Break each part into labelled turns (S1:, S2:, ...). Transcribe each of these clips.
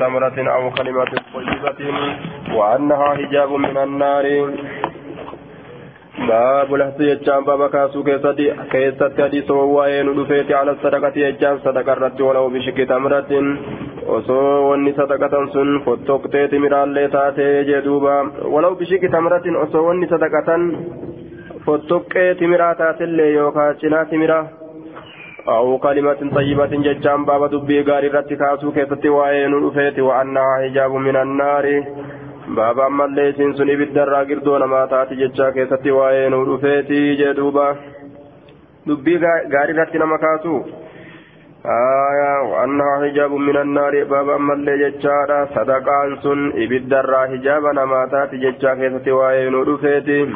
S1: تمرة أو كلمة طيبة وأنها حجاب من النار باب لحظة يجام بابا كاسو كيستي كيستي حديث ووائن ودفيت على الصدقة يجام صدقة رت ولو بشك تمرة osoo wanni sadaqatan sun fottoqtee timiraallee taatee jedhuuba walaw bishiki tamratin osoo wanni sadaqatan fottoqqee timiraa taatellee yookaan cinaa timiraa أو كلمة طيبة ججام بابا دبي غاري رتي كاسو كيفتي وائن رفيت وأنها حجاب من النار بابا أما اللي سنسني بالدرا قردون ما تاتي ججا كيفتي وائن رفيت جدوبا دبي غاري رتي نما كاسو آية وأنها حجاب من النار بابا أما اللي ججارا صدقان سن بالدرا حجابا ما تاتي ججا كيفتي وائن رفيت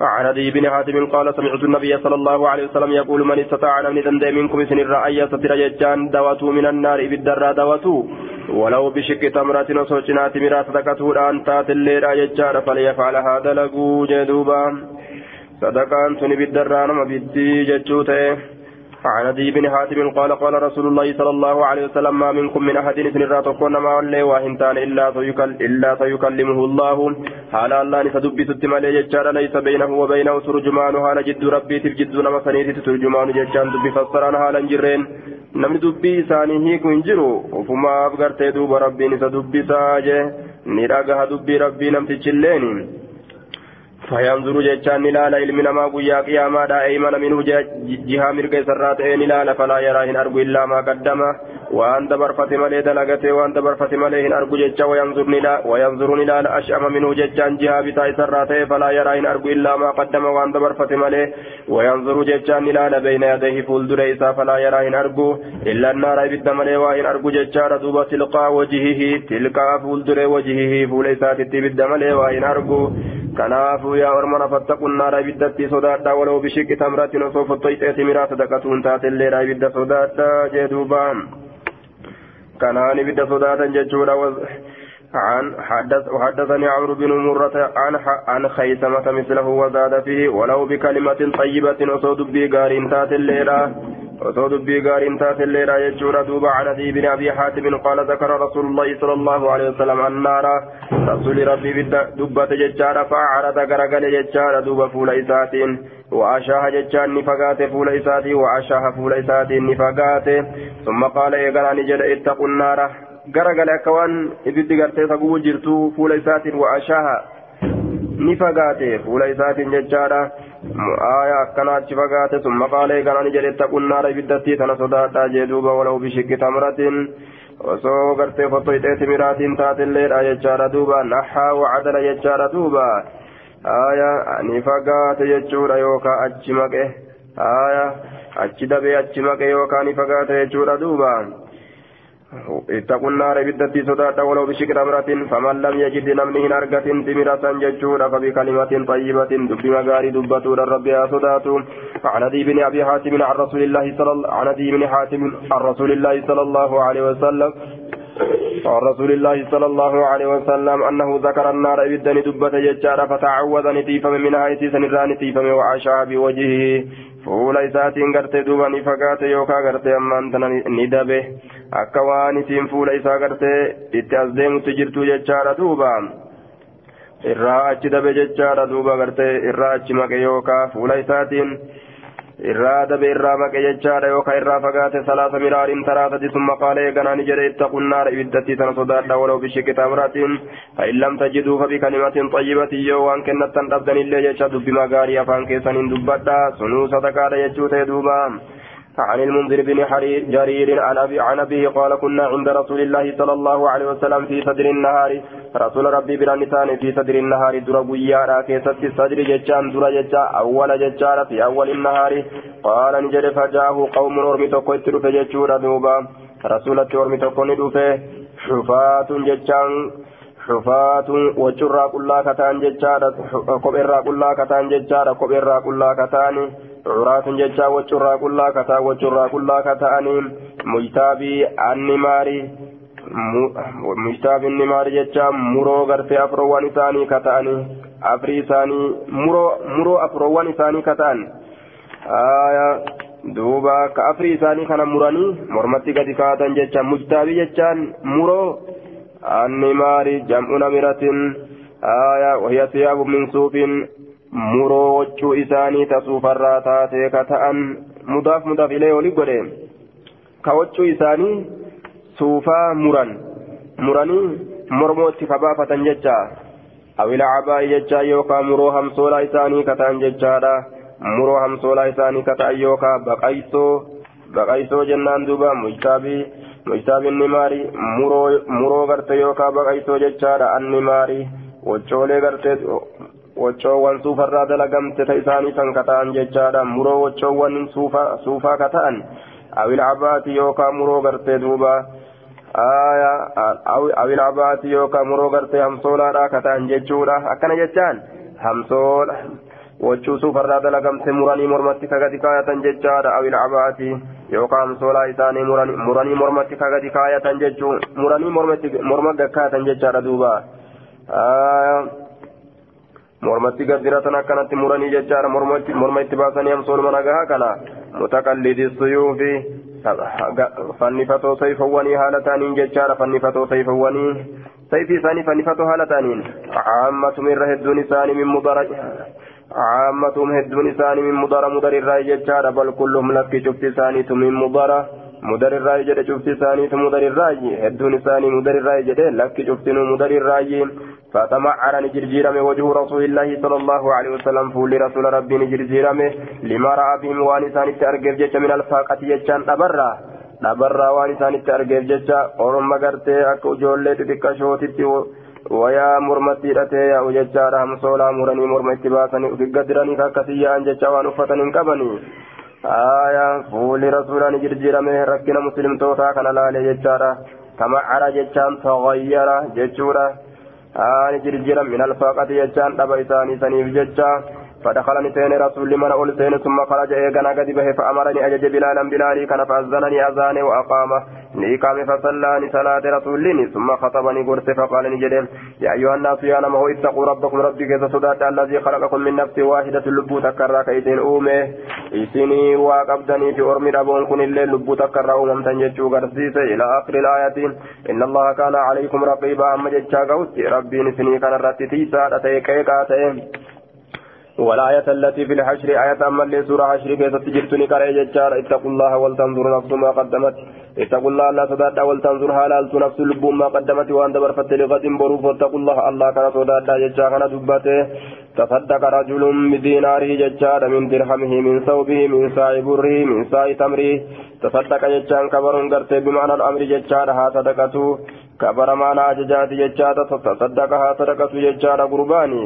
S1: عن ابي بن حاتم قال سمعت النبي صلى الله عليه وسلم يقول من استطاع ان يدندى منكم سن الرأي ستر ججان دوته من النار بالدرى دوته ولو بشك تمرة وصوتنا تمرة صدقته الآن تات الليل ججان فليفعل هذا لقو جدوبا. صدقان سن بالدرى نما بدي ججوته عن ابي بن حاتم قال قال رسول الله صلى الله عليه وسلم ما منكم من أحد سنرا تكون ما ولي واهنتان إلا سيكل إلا سيكلمه الله. حال الله نسدب ستمال يجار ليس بينه وبينه ترجمان حال جد ربي تبجد نما سنيت ترجمان ججان دب فسران حالا جرين. hiiku hin jiru ufumaaf gartee duuba rabbiin isa dubbisaa je ni dhagaha dubbii rabbii namtichilleeni فينظر جتان نلالا علم نما قيا قياما دا منه جهة مرقى سرات اي فلا يرى ان الا ما قدم وأن دبر فتمالي دلغته وأن دبر فتمالي ان أرجو جتا وينظر نلا وينظر نلالا أشأم منه جتان جهة بتاي سرات فلا يرى ان أرجو إلا ما قدم وأن دبر فتمالي وينظر جتان نلالا بين يديه فول دريسا فلا يرى ان أرجو إلا النار بالدمالي وان أرجو جتا دوبا تلقى وجهه تلقى فول دري وجهه فوليسات بالدمالي وان أرجو. kanaafuu yaa ormana fattakun naara ibiddatti sodaadha walau bishikki tamratin osoo fottoyxeeti miraa sadaqatuun taatelleedha ibidda sodaadha jee duuba kanaan ibidda sodaatan jechuudha. عن حدث وحدثني عمرو بن مرة عن عن خيثمة مثله وزاد فيه ولو بكلمة طيبة أصود بيغار تات الليلة أصود بيغار تات الليلة يجور دوب عن أبي بن أبي حاتم قال ذكر رسول الله صلى الله عليه وسلم النار رسول ربي دبة ججار فعرض غرغل ججار دوب فول إساتين وأشاه ججان نفقات فول إساتي وأشاه فول إساتي نفقات ثم قال إيقنا نجد اتقوا النار garagale akka waan ibiddi gartee saguu jirtu fuula isaatiin wa'ashaaha ni fagaate fuula آية كانت شفقات ثم قال كان نجد اتقوا النار بدتي تنا صداتا جدوبا ولو بشك تمرة osoo gartee fottoo hidhee simiraatiin taatelleedha jechaadha duuba. Nahaa wacadala jechaadha duuba. Aya ni fagaate jechuudha yookaan achi maqe. Aya achi dabee achi maqe yookaan ni fagaate jechuudha duuba. اتقوا النار بدتي صداتا ولو بشك تمرة فمن لم يجد نمنه أرقة تمرة ججورا فبكلمة طيبة دب مغاري دبتو الرب يا صداتو عن أبي بن أبي حاتم عن رسول الله صلى الله عن أبي بن حاتم عن رسول الله صلى الله عليه وسلم عن رسول الله صلى الله عليه وسلم أنه ذكر النار إبدا دبة ججارا فتعوذ نتيفم منها يتيسا نرى نتيفم وعشى بوجهه. Fuula isaatiin gartee duuba ni fagaate yookaan gartee ammaan tana ni dabe akka waan isiin fuula isaa gartee itti as deemutti jirtu jechaadha duuba irraa achi dabe jechaadha duuba gartee irraa achi maqe yookaan fuula isaatiin irraa dabe irraa maqe jechaadha yookaan irraa fagaate salaasa miraarin taraatati summa qaalee ganaan jedhe ittaqun naara ibiddatti tana sodaadha walau bishikki tamratin fa'in lam tajiduu fabi kalimatin xayyibatin yoo waan kennattan dhabdanillee jecha dubbima gaarii afaan keessaniin dubbadha sunuu sadaqaadha jechuu ta'e duuba عن المنذر بن جرير عن أبي عن أبيه قال كنا عند رسول الله صلى الله عليه وسلم في صدر النهار. رسول ربي برانسان في صدر النهار در قيارا كيست صدر ججان در ججا أول ججار في أول النهار. قال نجد فجاه قوم أرمي تقو اترف ججور دوبا. رسول أرمي تقو ندوف حفاة ججان حفاة وجرا كلا كتان ججارة كبرا كلا كتان ججارة كبرا كلا كتان. عراة ججا وجرا كلا كتا وجرا كلا كتان مجتابي النماري مجتابي النماري ججا مرو غرتي أفروان إساني كتان أفري إساني مرو مرو أفروان إساني كتان آية duuba ka afrii isaanii kana muranii mormatti gadi kaa'atan jecha mujtaabii jechaan muroo annimaari jam'u namiratin aya wahiya siyaabu min suufin muroo waccuu isaanii tasuufarraa taatee ka ta'an mudaaf mudaaf ilee oli godhe. Ka waccuu isaanii suufaa muran. Muranii mormootti kabaafatan jecha. Awila cabaa'i jecha yookaan muroo hamsoolaa isaanii ka ta'an jechaadha. Muroo hamsoolaa isaanii ka ta'an yookaan baqaysoo baqaysoo jennaan duuba mujtaabii mujtaabiin ni maari muroo garte yookaan baqaysoo jechaadha anni maari. Waccoolee gartee waccoowwan suufarraa dalagamte ta isaanii san ka ta'an jechaadha. Muroo waccoowwan suufaa ka ta'an awil cabaati yookaan muroo gartee duuba. Awil cabaati yookaan muroo gartee hamsoolaadha ka ta'an jechuudha. Akkana jechaan hamsoola wachuu suufarraa dalagamte muranii mormatti ka gadi kaayatan jechaadha. Awil cabaati yookaan hamsoolaa isaanii muranii mormatti ka gadi kaayatan jechuu muranii morma gakkaayatan jechaadha duuba mormatti gaddiratan akkanatti muranii jechaadha morma itti baasanii hamsooluma nagahaa kana mutaqallidi suyuufi fannifatoo sayfawwanii haala ta'aniin jechaadha fannifatoo sayfawwanii sayfii isaanii fannifatoo haala ta'aniin caammatum irra hedduun isaanii min mudara caammatum hedduun isaanii min mudara mudarirraa jechaadha bal kulluhum lakki cufti isaaniitu min mudara mudarirraa jedhe cufti isaaniitu mudarirraa hedduun isaanii mudarirraa jedhe lakki cuftinuu mudarirraa فتمعر نجرجيرم وجه رسول الله صلى الله عليه وسلم فول رسول ربي نجرجيرم لما رأى بهم وانسان التأرقف جيش من الفاقة جيشان أبرا أبرا وانسان التأرقف جيش أورم قرتي أكو جولي تتكشوتي ويا مرمتي رتي وججار هم صولا مرني مرمتي باسني وقدرني كاكسيا أن جيش وأن أفتن كبني آية فول رسول نجرجيرم ركنا مسلم توتا كان لا جيشارا تمعر جيشان تغير جيشورا آن جرجرا من الفاقة يجان دبا إساني سنيف ججا فدخلني سين رسول من أول سين ثم خرج إيقنا قد به فأمرني أجج بلالا بلالي كان فأذنني أذاني وأقام. نيقام فصلاني صلاة رسولني ثم خطبني قرس فقال نجد يا أيها الناس يا نمه اتقوا ربكم ربي كيس صدات الذي خلقكم من نفس واحدة لبو تكرى كيسين أومه. إسيني وقبدني في أرمي ربون كن الليل لبو تكرى أومم تنججو قرسيس إلى آخر الآية. إن الله كان عليكم رقيبا أما ججا قوتي ربي نسني كان رتتيسا أتيكيكا أتيم والآية التي في الحشر آية أما اللي سورة حشر كيف تجرتني كرأي ججار اتقوا الله ولتنظر نفس ما قدمت. اتقوا الله لا صداد ولتنظر حالالت نفس لب ما قدمت وأن دبرفت لغد بروف. واتقوا الله الله كان صداد ججار كان دبته. تصدق رجل بديناره ججار من درهمه من ثوبه من ساع بره من ساع تمره. تصدق ججار كبر قرته بمعنى الأمر ججار ها صدقته. كبر معنى ججات ججار تصدقها صدقته ججار قرباني.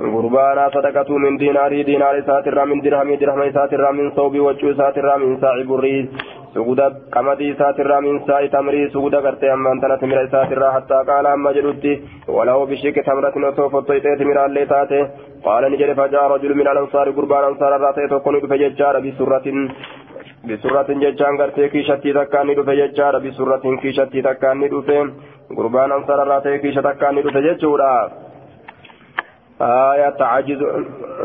S1: غربانا صدقته من ديناري دينار ساتر من درهم درهم ساتر من صوب وجه ساتر من ساع بري سجود قمدي ساتر من ساع تمري سجود غرتي أما أنت نتمر ساتر حتى قال أما جلدتي ولو بشك تمرة وسوف طيتي من اللي تاتي. قال نجري فجاء رجل من الأنصار غربان أنصار راتي تكون بفججار بسرة بسرة ججان غرتي كيشتي تكاني دفه ججار بسرة كيشتي تكاني دفه غربان أنصار راتي كيشتي تكاني دفه ججورا. آية تعجز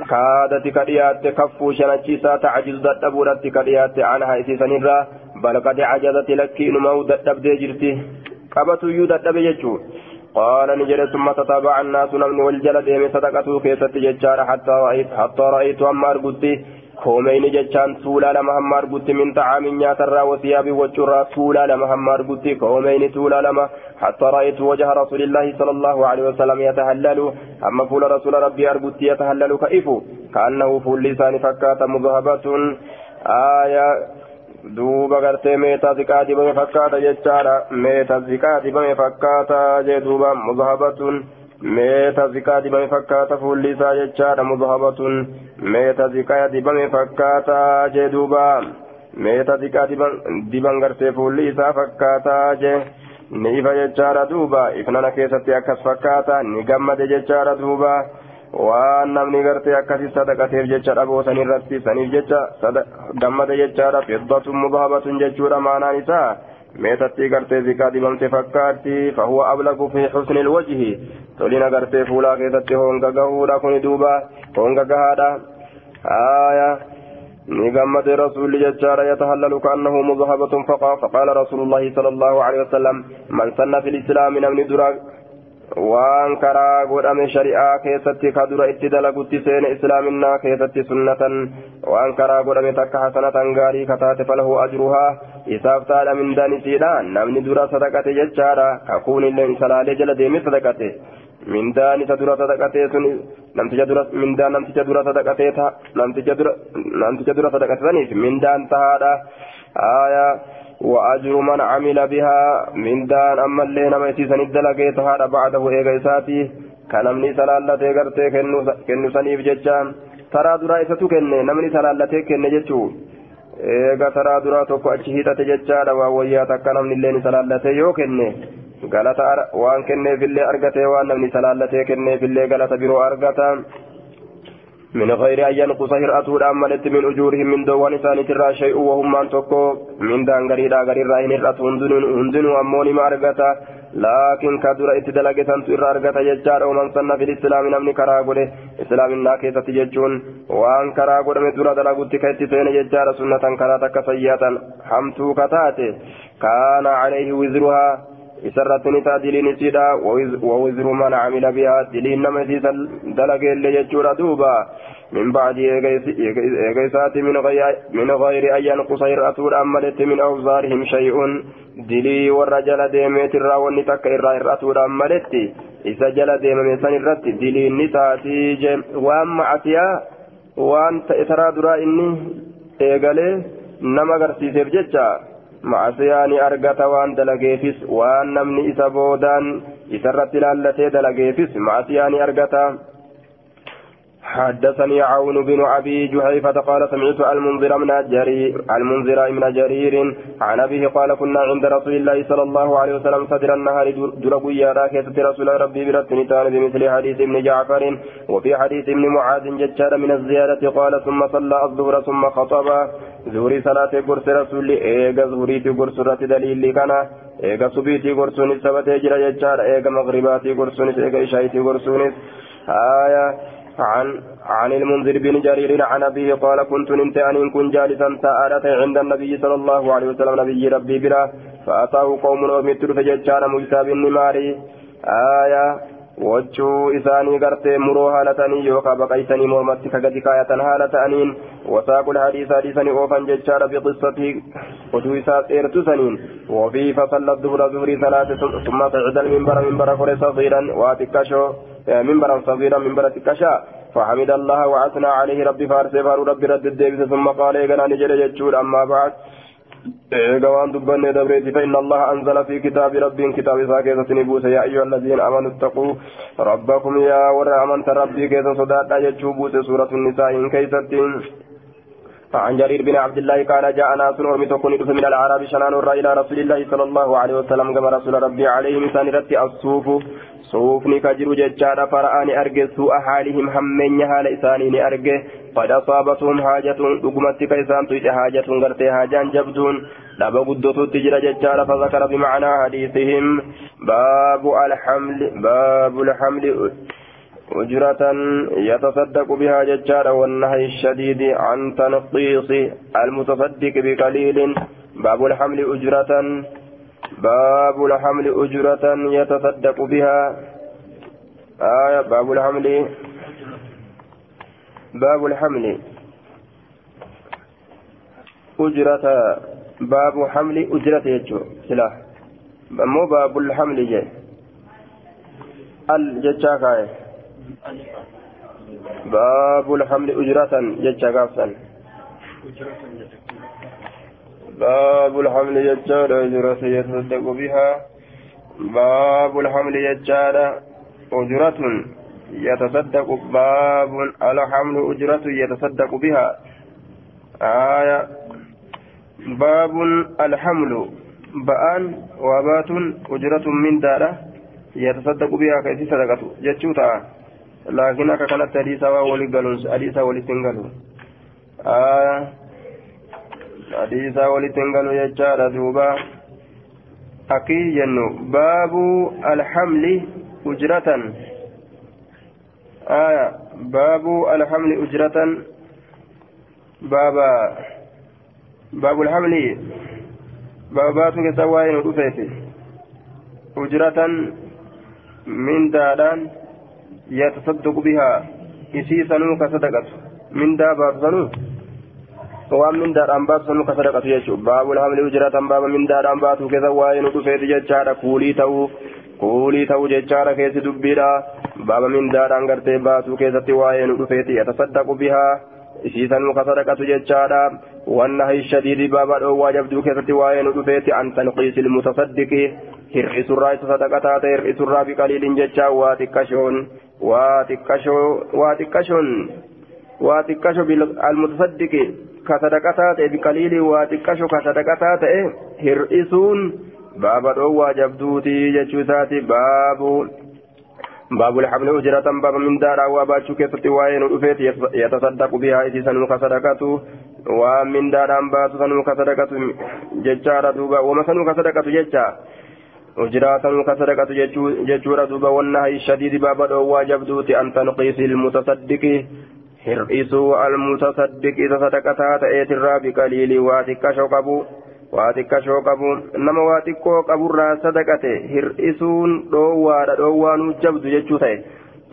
S1: كادت كريات كفو شنچيسا تعجز دتبورت كريات عنها إسيسنرا بل قد عجزت لك نمو دتبدي جرتي. قبتو يو دتب يجو. قال نجد ثم تتابع الناس نمن والجلد من صدقته كيست ججار حتى رأيت حتى رأيت أما أرقدتي koomeyni jechaan tuulaa lama hamma argutti min xacaamin nyaatarraa wasiyaabi waccurraa tuulaa lama hamma argutti koomeyni tuulaa lama حتى رأيت وجه رسول الله صلى الله عليه وسلم يتهلل أما فول رسول ربي أرجوت يتهلل كيف كأنه فول لسان فكات مذهبة آية duuba gartee meetaa ziqaa dibame fakkaata jechaadha meeta ziqaa dibame fakkaata jee duuba mudhabatun jechaadha mudhabatun meeta ziqaa dibame fakkaata jee duuba meeta ziqaa diban gartee fuulli isaa fakkaata jee ni ifa jechaadha duuba ifnana keessatti akkas fakkaata ni gammade jechaadha duuba waan namni gartee akkasi sadaqateef jecha dhaboosan irratti saniif jecha gammade jechaadha fiddatun mudhabatun jechuudha maanaan isaa meetatti gartee ziqaa dibamte fakkaatti fahuwa ablagu fi xusni ilwajhi tolina gartee fuulaa keessatti honga gahuudha kuni duuba honga gahaadha aya نقمد رسول ججار يتهلل كأنه مذهبة فقا فقال رسول الله صلى الله عليه وسلم من سن في الإسلام نمني دراج waan karaa godhame shari'aa keessatti ka dura itti dalagutti seene islaaminaa keessatti sunnatan waan karaa godhame takka hasanatan gaarii kataate falahu ajruhaa isaaf taadha mindaan isiidha namni dura sadaqate jechaadha kakuun illee isa laalee jala deemee sadaqate mindaan isa dura sadaqatee sun namticha dura mindaan namticha dura sadaqatee namticha dura sadaqate saniif mindaan tahaadha aayaa وأجر من عمل بها من دان أما اللي نما يسيسن الدلقيت هذا بعده إيغا إساتي كنمني سلالتي غرتي كنو سنيف ججان ترى درا إساتو كني نمني سلالتي كني ججو eega taraa duraa tokko achi hidhate jechaadha waan wayyaa takka namni illee ni salaallatee yoo kenne galata waan kenneefillee argatee waan namni salaallatee kenneefillee galata biroo argata من غير أن ينقص هرأته الأمالة من أجورهم من دوان إسان ترى شيء وهم من تكو من دان غريدا غريدا إن هرأته هندن أموني ما أرغتا لكن كدر اتدلق سنت إرى أرغتا يجار ومن سن في الإسلام نمني كراغوله إسلام الناكسة يجون وأن كراغوله مدر دلقوت كيتسين يجار سنة كراتك سيئة. حمتو كتاتي. كان عليه وزرها. Isarratti ni ta'a diliin isiidha. Wawizru man camila bihaa diliin nama isiisa dalageelle jechuudha duuba. Min bacdi eega isaati min gayri an yanqusa hir'atuudhaan maletti min awzaarihim shay'un. Dilii warra jala deemeetirraa wanni takka irraa hir'atuudhaan maletti isa jala deemame san irratti diliin ni taatii je waan macasiyaa waan ta'e taraa duraa inni eegalee nama agarsiiseef jecha argata waan dalageefis waan namni isa boodaan isarratti ilaallatee dalageefis macasiyaa ni argata حدثني عون بن أبي جحيفة قال سمعت المنذر من جرير المنذر من جرير عن أبيه قال كنا عند رسول الله صلى الله عليه وسلم صدر النهار درب يا رسول ربي برتنتان بمثل حديث ابن جعفر وفي حديث ابن معاذ ججار من الزيادة قال ثم صلى الظهر ثم خطب. زوري صلاة قرص رسول إيغا زوري قرص دليل كان إيغا سبيتي قرصون سبت جرى ججار إيغا مغرباتي قرصون إيغا إشايتي قرصون آية. عن عن المنذر بن جرير عن أبيه قال كنت نمت أن كن جالسا تآلت عند النبي صلى الله عليه وسلم نبي ربي بلا فأتاه قوم ومثل فججان مجتاب النماري آية. wachuu isaanii gartee muroo haala ta'anii yookaan baqaysanii mormatti kagadi kaayatan haala ta'aniin wasaaqul hadiisa hadiisanii oofan jechaadha biqissatii oduu isaa dheertu saniin وفي فصلى الظهر ظهري ثلاثة ثم صعد المنبر منبر كل صغيرا وأتكشو. منبرا صغيرا منبر تكشا. فحمد الله وأثنى عليه ربي فارس فارو ربي رد الديبس ثم قال إيقنا نجل يجول أما بعد. waan dubbanne dabreeti فإن الله أنزل في كتاب ربي كتاب إساء كيسة نبوس يا أيها الذين آمنوا اتقوا ربكم يا ور أمنت ربي كيسة صدات يجوبوس سورة النساء إن كيسة عن جرير بن عبد الله قال جاء ناس ورمي تكون من الأعراب شنان إلى رسول الله صلى الله عليه وسلم كما رسول ربي عليه مثال رتي الصوف. صوفني كجر ججار فرآني أرجه سوء حالهم همين حال إساني أرجه قد أصابتهم حاجة دقمت كيسان تيت حاجة غرتي حاجان جبدون. لابا قدوت تجرى ججار فذكر بمعنى حديثهم. باب الحمل باب الحمل أجرة يتصدق بها ججار والنهي الشديد عن تنقيص المتصدق بقليل. باب الحمل أجرة. باب الحمل أجرة يتصدق بها. آية باب الحمل. باب الحمل. أجرة. باب حمل أجرة يجو. سلاح مو باب الحمل جاي. الججاكاي باب الحمل أجرة ججاكافسا باب الحمل يجار أجرة يتصدق بها. باب الحمل يجار أجرة يتصدق. باب الحمل أجرة يتصدق بها. آية. باب الحمل. بآن وبات أجرة من دارة يتصدق بها. كيف صدقته؟ جتشوتا لكن أكا كانت حديثا ولي قالوا حديثا ولي سنقلوا آية حديثا ولي سنقلوا يجارة دوبا. أكي جنو. باب الحمل أجرة. آية باب الحمل أجرة. باب باب الحمل. باب باتو كسواين ودفيتي أجرة من دادان. يتصدق بها ka sadaqatu mindaa baatu sanuu waan mindaadhaan baatu sanuu ka sadaqatu jechuudha baabul hamli ujiratan baaba mindaadhaan baatu keessa waa'ee nu dhufeeti jechaadha kuulii ta'uu kuulii ta'uu jechaadha keessi dubbiidha baaba mindaadhaan gartee baatu keessatti waa'ee nu dhufeeti yatasaddaqu bihaa isii sanuu ka sadaqatu jechaadha والنهي الشديد بابا دوا جبدو كيفتي وين دفيتي عن تنقيس المتصدق هرئس الراي صدقتا هرئس الراي بقليل ججا واتكشون واتكشو واتكشون واتكشو المتصدق كصدقتا بقليل واتكشو كصدقتا هرئسون بابا دوا جبدوتي ججوساتي بابو باب الحمل أجرة باب من دار واباتشو كيفتي وين دفيتي يتصدق بها إذ سنوك صدقته waan mindaadhaan baatu sanuu ka sadaqatu jechaadha duuba. Wama sanuu ka sadaqatu jechuudha duuba wannahayi shadiidi baaba dhoowwaa jabduuti an tanqiisi ilmutasaddiqi hir'isuu almutasaddiqi isa sadaqataa ta'eetirraa biqaliilii waa xiqqashoo qabu waa xiqqashoo qabu nama waa xiqqoo qaburraa sadaqate hir'isuun dhoowwaadha dhoowwaanuu jabdu jechuu ta'e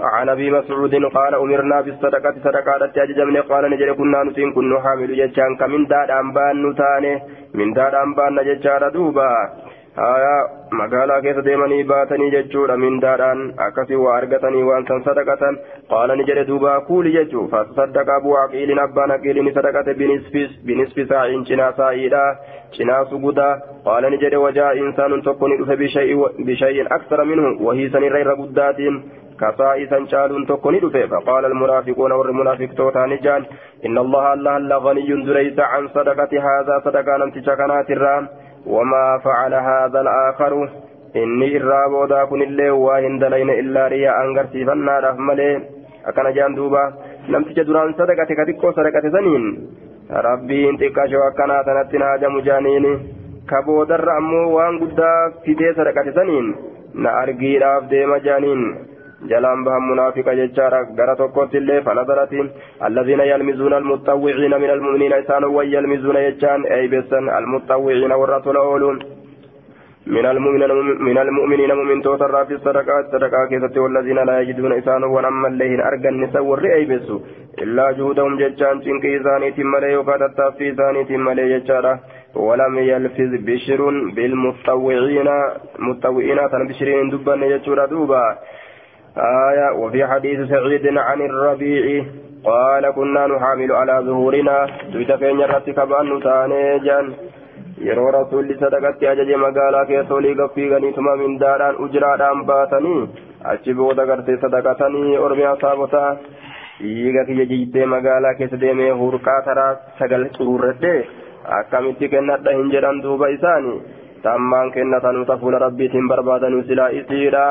S1: عن ابي مسعود قال امرنا بالصدقه صدقه اججمنا قال نجد كنا نسين كنا حامل ججان كمن داد انبان نتانه من داد انبان ججار دوبا آية akkasii waa argatanii waan san sadaqatan qaala ni jedhe duuba kuuli jechuu fasaddaqa abuu aqiiliin abbaan aqiiliin ni sadaqate binisfi saa'iin cinaa saa'iidha cinaa suguda qaala ni jedhe wajaa insaanun tokko ni dhufe bishay'in aksara minhu wahii sanirra irra guddaatiin كسائسا شالون تكوني دفه فقال المنافقون والمنافق توتان جان إن الله الله لغني دريس عن صدقة هذا صدقة لم تشكنات الرام وما فعل هذا الآخر إني إرابو دا كن اللي واهن دلين إلا رياء أنغرسي فنا رحملي أكن جان دوبا لم تجدران صدقة كتكو صدقة سنين ربي انتقا شو أكنا تنتنا جم جانيني كبو در أمو وان قدا في دي صدقة سنين نأرقي راف ديما جانين جلان بهم منافق ججارا غرا توكوت اللي فنظرت الذين يلمزون المتطوعين من المؤمنين إسان ويلمزون يجان أي بسن المتطوعين والرسول أولون من المؤمنين من المؤمنين مؤمن توتر في الصدقات صدقات كيست والذين لا يجدون إسان ونما الليهن أرقى النساء والرئي بسو إلا جهودهم ججان تنك إساني تمالي وقد في إساني تمالي ججارا ولم يلفظ بشر بالمتطوعين متطوعين تنبشرين دبا يجورا دوبا آية وفي حديث سعيد عن الربيع قال كنا نحامل على ظهورنا تتفين يرتك بأن تانيجا yeroo rasuulli sadaqatti ajaje magaalaa keessa olii gaffiiganii tuma mindaadhaan ujiraadhaan baatanii achi booda gartee sadaqatanii ormi asaabotaa dhiiga kiyya jiitee magaalaa keessa deemee hurqaa taraa sagal xururredhe akkamitti kennadha hin jedhan duuba isaanii tammaan kennatanuuta fuula rabbiitiin barbaadanuu silaa isiidha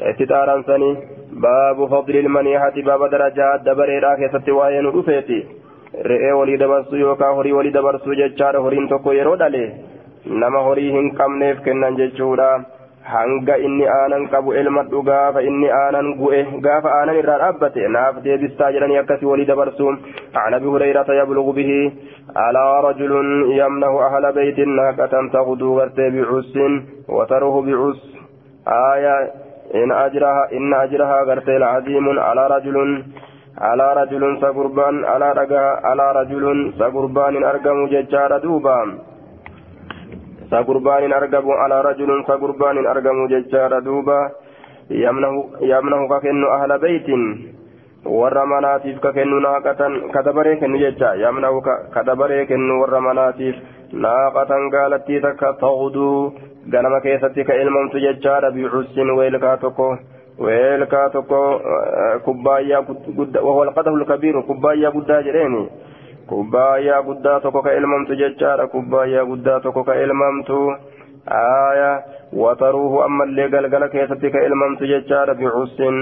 S1: xaaransanii baabu fadli ilmaniihati baaba darajaa dabareedhaa keessatti waa'ee nu dhufeeti re'ee walii dabarsuu yookaan horii walii dabarsuu jechaadha horiin tokko yeroo dhale nama horii hin qabneef kennan jechuudha hanga inni aanan qabu elmadhu gaafa inni aanan gu'e gaafa aanan irraa dhaabbate naaf deebistaa jedhanii akkasii walii dabarsuu عن ابي هريره يبلغ به على رجل يمنه أهل بيت ناقة تغدو بعس وتره بعس آية إن أجرها إن أجرها غرتي العظيم على رجل على رجل سقربان على رجا على رجل سقربان أرقم ججار دوبا. سقربان أرقم على رجل سقربان أرقم ججار دوبا. يمنه يمنه ككن أهل بيت. Warra manaatiif ka kennu naaqatan ka dabaree kennu jecha. Yamnahu ka dabaree kennu warra manaatiif naaqatan gaalattii takka ta'uduu ganama keessatti ka ilmamtu jechaadha bicusin weelkaa tokko weelkaa tokko kubbaayyaa guddaa wawalqadahu lkabiiru kubbaayyaa guddaa jedheeni. Kubbaayyaa guddaa tokko ka ilmamtu jechaadha kubbaayyaa guddaa tokko ka ilmamtu. Aaya wataruuhu ammallee galgala keessatti ka ilmamtu jechaadha bicusin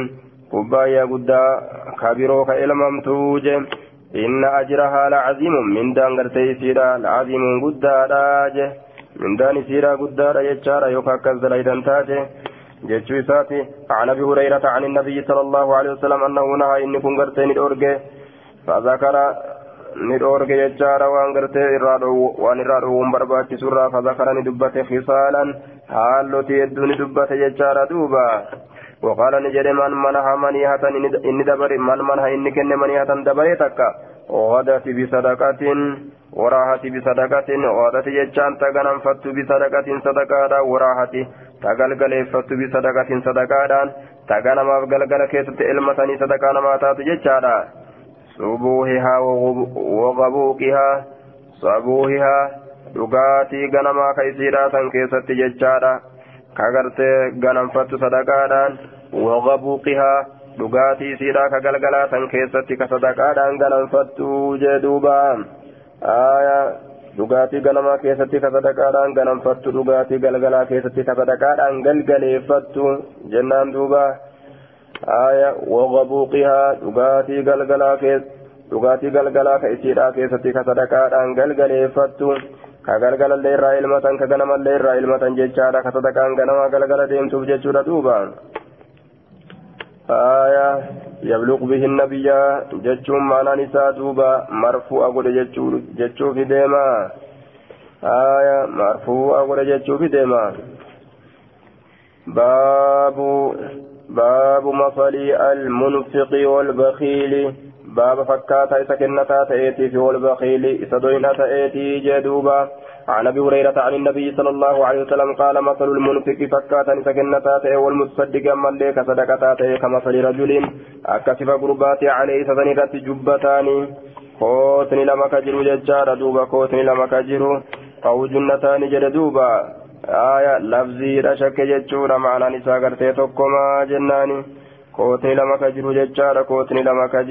S1: kubbaayyaa guddaa kabiroo ka ilmamtuu je inna ajrahaa lacaziimun mindaan gartee isiidha lacaziimun guddaadha je mindaan isiidha guddaadha jechaadha yookaan akkas dalaydan taate jechuu isaati عن ابي هريره عن النبي صلى الله عليه وسلم انه نهى ان كن غرتين اورجه فذكر ni dhoorge jechaadha waan gartee irraa waan irraa dhowwuun barbaachisurraa fazakara ni dubbate kisaalan haallotii hedduu وقال نجري من منها منيهة إن دبر من منها إن كن منيهة دبريتك غدت بصدقة وراحت بصدقة غدت يجان تغنم فت بصدقة صدقة وراحت تغلغل فت بصدقة صدقة تغنم أفغلغل كيست إلمتني صدقة ما تات يجانا صبوهها وغبوكها صبوهها dhugaatii ganamaa ka isiidhaa san keessatti jechaadha ka gartee ganamfattu sadaqaadhaan wagabuuqihaa dhugaatii isiidhaa ka galgalaa san keessatti ka sadaqaadhaan ganamfattu jee duuba dhugaatii ganamaa keessatti ka sadaqaadhaan ganamfattu dhugaatii galgalaa keessatti ka sadaqaadhaan galgaleeffattu jennaan duuba aya wagabuuqihaa dhugaatii galgalaa dhugaatii galgalaa ka isiidhaa keessatti ka sadaqaadhaan galgaleeffattu ka galgalallee irraa ilmatan ka ganamallee irraa ilmatan jechaadha ka sadaqaan ganama galgala deemtuuf jechuudha duuba aya yabluq bihi nabiyya jechuun maanaan isaa duuba marfu'a godhe jechuufi deema aya marfu'a godhe jechuufi deema baabu baabu masalii almunfiqi walbakiili باب فكاتا إذا كنتا تأتي في والبخيل إذا دوينا تأتي جدوبا عن أبي هريرة عن النبي صلى الله عليه وسلم قال مثل المنفق فكاتا إذا كنتا تأتي والمتصدق أما لك صدقتا كمثل رجل أكسف قربات عليه سدنرت جبتان. كوتني لما كجرو ججار دوبا كوتني لما كجرو. أو جنتان جدوبا آية لفظي رشك ججور معنى نساء قرتي تقما جناني kootni lama ka jiru jechaadha kootni lama ka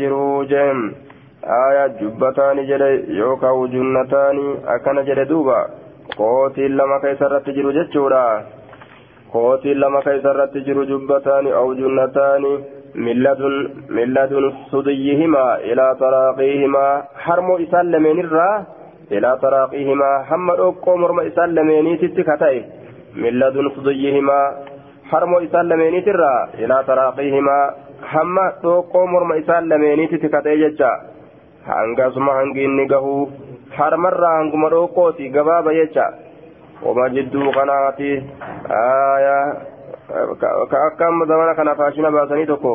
S1: jiru jeem aya jubbataani jedhe yookaan ujunnataani akkana jedhe duuba kootiin lama ka isarratti jiru jechuudha kootiin lama ka isarratti jiru jubbataani ujunnataani milladun milladun sudiyyihimaa ilaa taraaqiihimaa harmoo isaan lameenirraa ilaa taraaqiihimaa hamma dhoqqoo morma isaan lameeniititti ka ta'e milladun sudiyyihimaa harmoo isaan lameeniitirraa ilaa taraaqiihimaa hamma hangasuma hangi inni gahuu harmarraa hanguma dhoqqooti gabaaba jecha wama jidduu kanaati ka akka zamana kana faashina baasanii tokko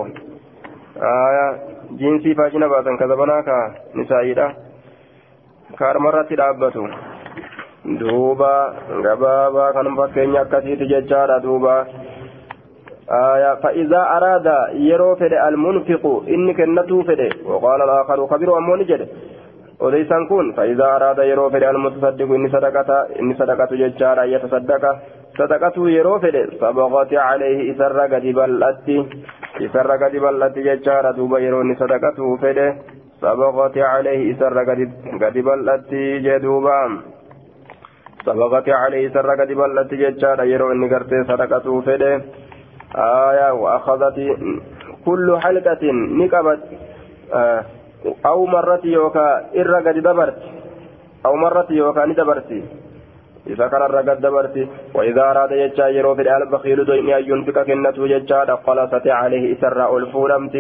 S1: jiinsii faashina baasan ka zamanaa ka nisaa'iidha ka harmarratti dhaabbatu duuba gabaabaa kan fakkeenya akkasiiti jechaadha duuba فإذا أراد يرو فد المنفق إن كنتو فد وقال الآخر خبر أمون جد. وليسان كون فإذا أراد يرو فد المتصدق إن صدقة إن صدقة ججارة يتصدق صدقته يرو فد صبغت عليه إسر قد بلت إسر قد بلت ججارة دوبا يرو إن صدقته فد صبغت عليه إسر قد بلت جدوبا. صبغت عليه إسر قد بلت ججارة يرو إن قرتي صدقته فد آية وأخذت كل حلقة نقبت آه أو مرة يوكا إرى دبرت أو مرة يوكا ندبرت. إذا كان الرقد دبرت وإذا أراد يجا يرو في البخيل دوين أن ينفق كنته يجا قلصت عليه إسراء الفورمت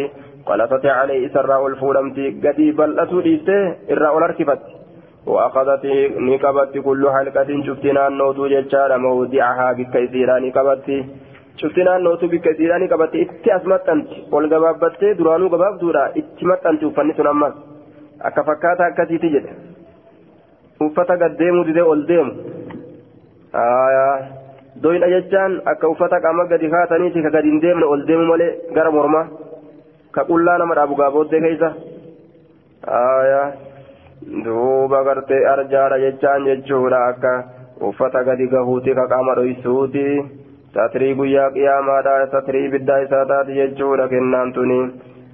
S1: قلصت عليه إسراء الفورمت قد بلت ليسته إرى الأركبت وأخذت نقبت كل حلقة شفتنا النوت يجا موضعها بكيسيرا نقبت. Cufti naannootu bikka isiidhaa ni qabatte itti as maxxanti ol gabaabbattee duraanuu gabaabduudha itti maxxanti uffanni sun ammas akka fakkaata akkasiiti jedhe uffata gad deemuu didee ol deemu doyna jechaan akka uffata qaama gadi kaataniiti ka gadi hin deemne ol deemu malee gara mormaa ka qullaa nama dhaabu gaabooddee keessa duuba gartee arjaadha jechaan jechuudha akka uffata gadi gahuuti ka qaama dhoysuuti. Guyyaa qiyaamaadha satrii biddaa isaa taati jechuudha kennaan tuni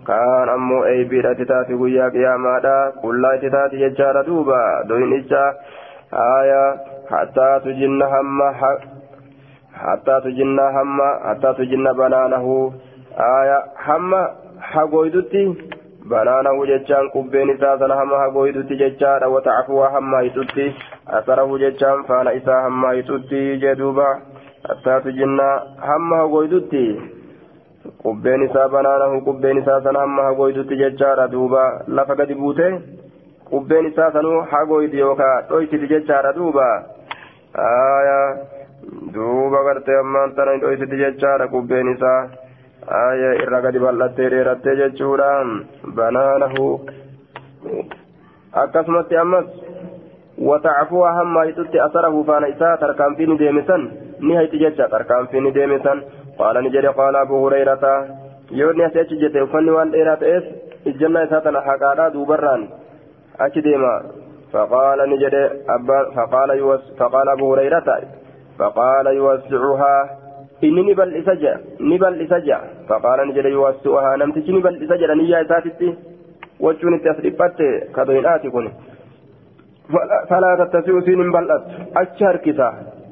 S1: kaan ammoo eeybiidha itti taati guyyaa qiyaamaadha qullaa itti taati jechaadha duuba doynicha haya hattaa tujinna hamma hattaa tujinna hamma hattaa tujinna banaanahu haya hamma hagoydutti banaanahu jechaan qubbeen isaa sana hamma hagoydutti jechaadha wata'afuwa hamma hixutti asarahu jechaan faana isaa hamma hixutti jedhuuba hattaa tujinna hamma hagoydutti qubbeen isaa banaanahu qubbeen isaa sana hamma hagoydutti jechaadha duuba lafa gadi buute qubbeen isaa sanuu hagoyti yookaan dhoysiti jechaadha duuba duuba gartee ammaan tana dhoysiti jechaadha qubbeen isaa irra gadi bal'attee dheerattee jechuudha banaanahu akkasumatti ammas watacfuha hamma hixutti asarahu faana isaa tarkaanfii ni deemisan jecha tarkaanfii ni deemisan qaala ni jedhe qaala abu hurayrata yoo inni asii achi jette uffanni waan dheeraa ta'eef ijjannaa isaa tana haqaadhaa duubarraan achi deema فقال فقال يوس فقال أبو هريرة فقال يوسعها إني نبل إسجع نبل إسجع فقال نجد يوسعها نمتش نبل إسجع نيا إساتتي وجون التسريبات كدوينات كوني فلا تتسع سين بلت أشهر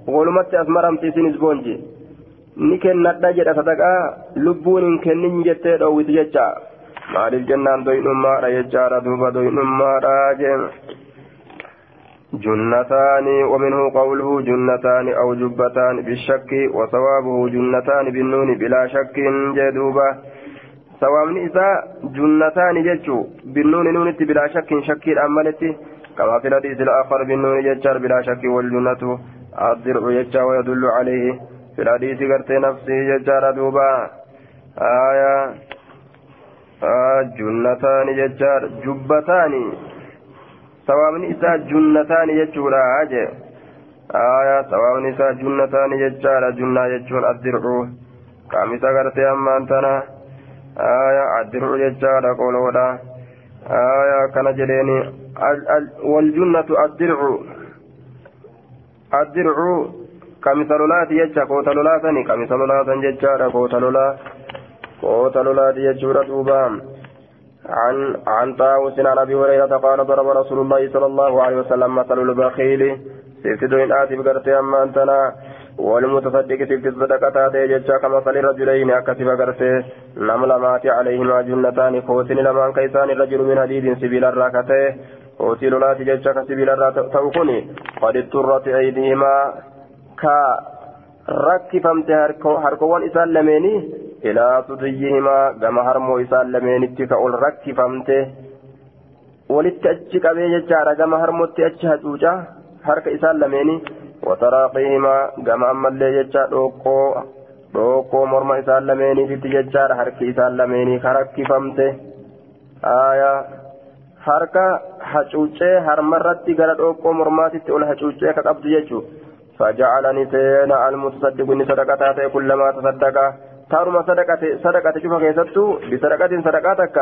S1: كسا ولمت أسمرمتي سين سبونجي ni kennadha jedha sadaqaa lubbuun hin kennin jettee dhoowwiti jecha maaliif jennaan doyinummaadha jechaadha duuba doyinummaadha jeen جنتان ومنه قوله جنتان أو جبتان بالشك وصوابه جنتان بالنون بلا شك جدوبة سوامن إذا جنتان جتشو بالنون نونت بلا شك شك أملتي كما في الحديث الآخر بالنون جتشار بلا شك والجنة الضرع جتشا ويدل عليه في الحديث قرت نفسه جتشار دوبا آية آه جنتان جتشار جبتان sawaabni isaa junnataani jechuudha jee aayaa sawaabni isaa junnataani jechaadha junnaa jechuun addir'u qaamisa gartee ammaan tana aayaa addir'u jechaadha qoloodha aayaa addir'u kamisa lolaati jecha koota lolaatani kamisa lolaatan jechaadha koota lolaa koota lolaati jechuudha duubaa عن عن طاووس عن ابي هريره قال ضرب رسول الله صلى الله عليه وسلم مثل البخيل سيفتو ان اتي بغرتي اما انتنا والمتصدق سيفت الصدقة تيجتشا كمثل رجلين اكتب غرتي نمل مات عليهما جنتان خوتن لمن كيسان الرجل من حديد سبيل الراكته خوتي لولات جتشا كسبيل الراكته قد اضطرت ايديهما كا isaan lameenii ilaa tudiyyihimaa gama harmoo isaan lameenitti ka ol rakkifamte walitti achi qabee jechaadha gama harmotti achi hacuuca harka isaan lameenii wataraaqihimaa gama ammallee jecha dhoqqoo dhoqqoo morma isaan lameeniititti jechaadha harki isaan lameenii ka rakkifamte aayaa harka hacuucee harmarratti gara dhoqqoo mormaatitti ol hacuucee ka qabdu jechuudha. فجعلني سينا المتصدق إني صدقة كلما تصدق تارما صدقة صدقة شوف كيستو بصدقة صدقاتك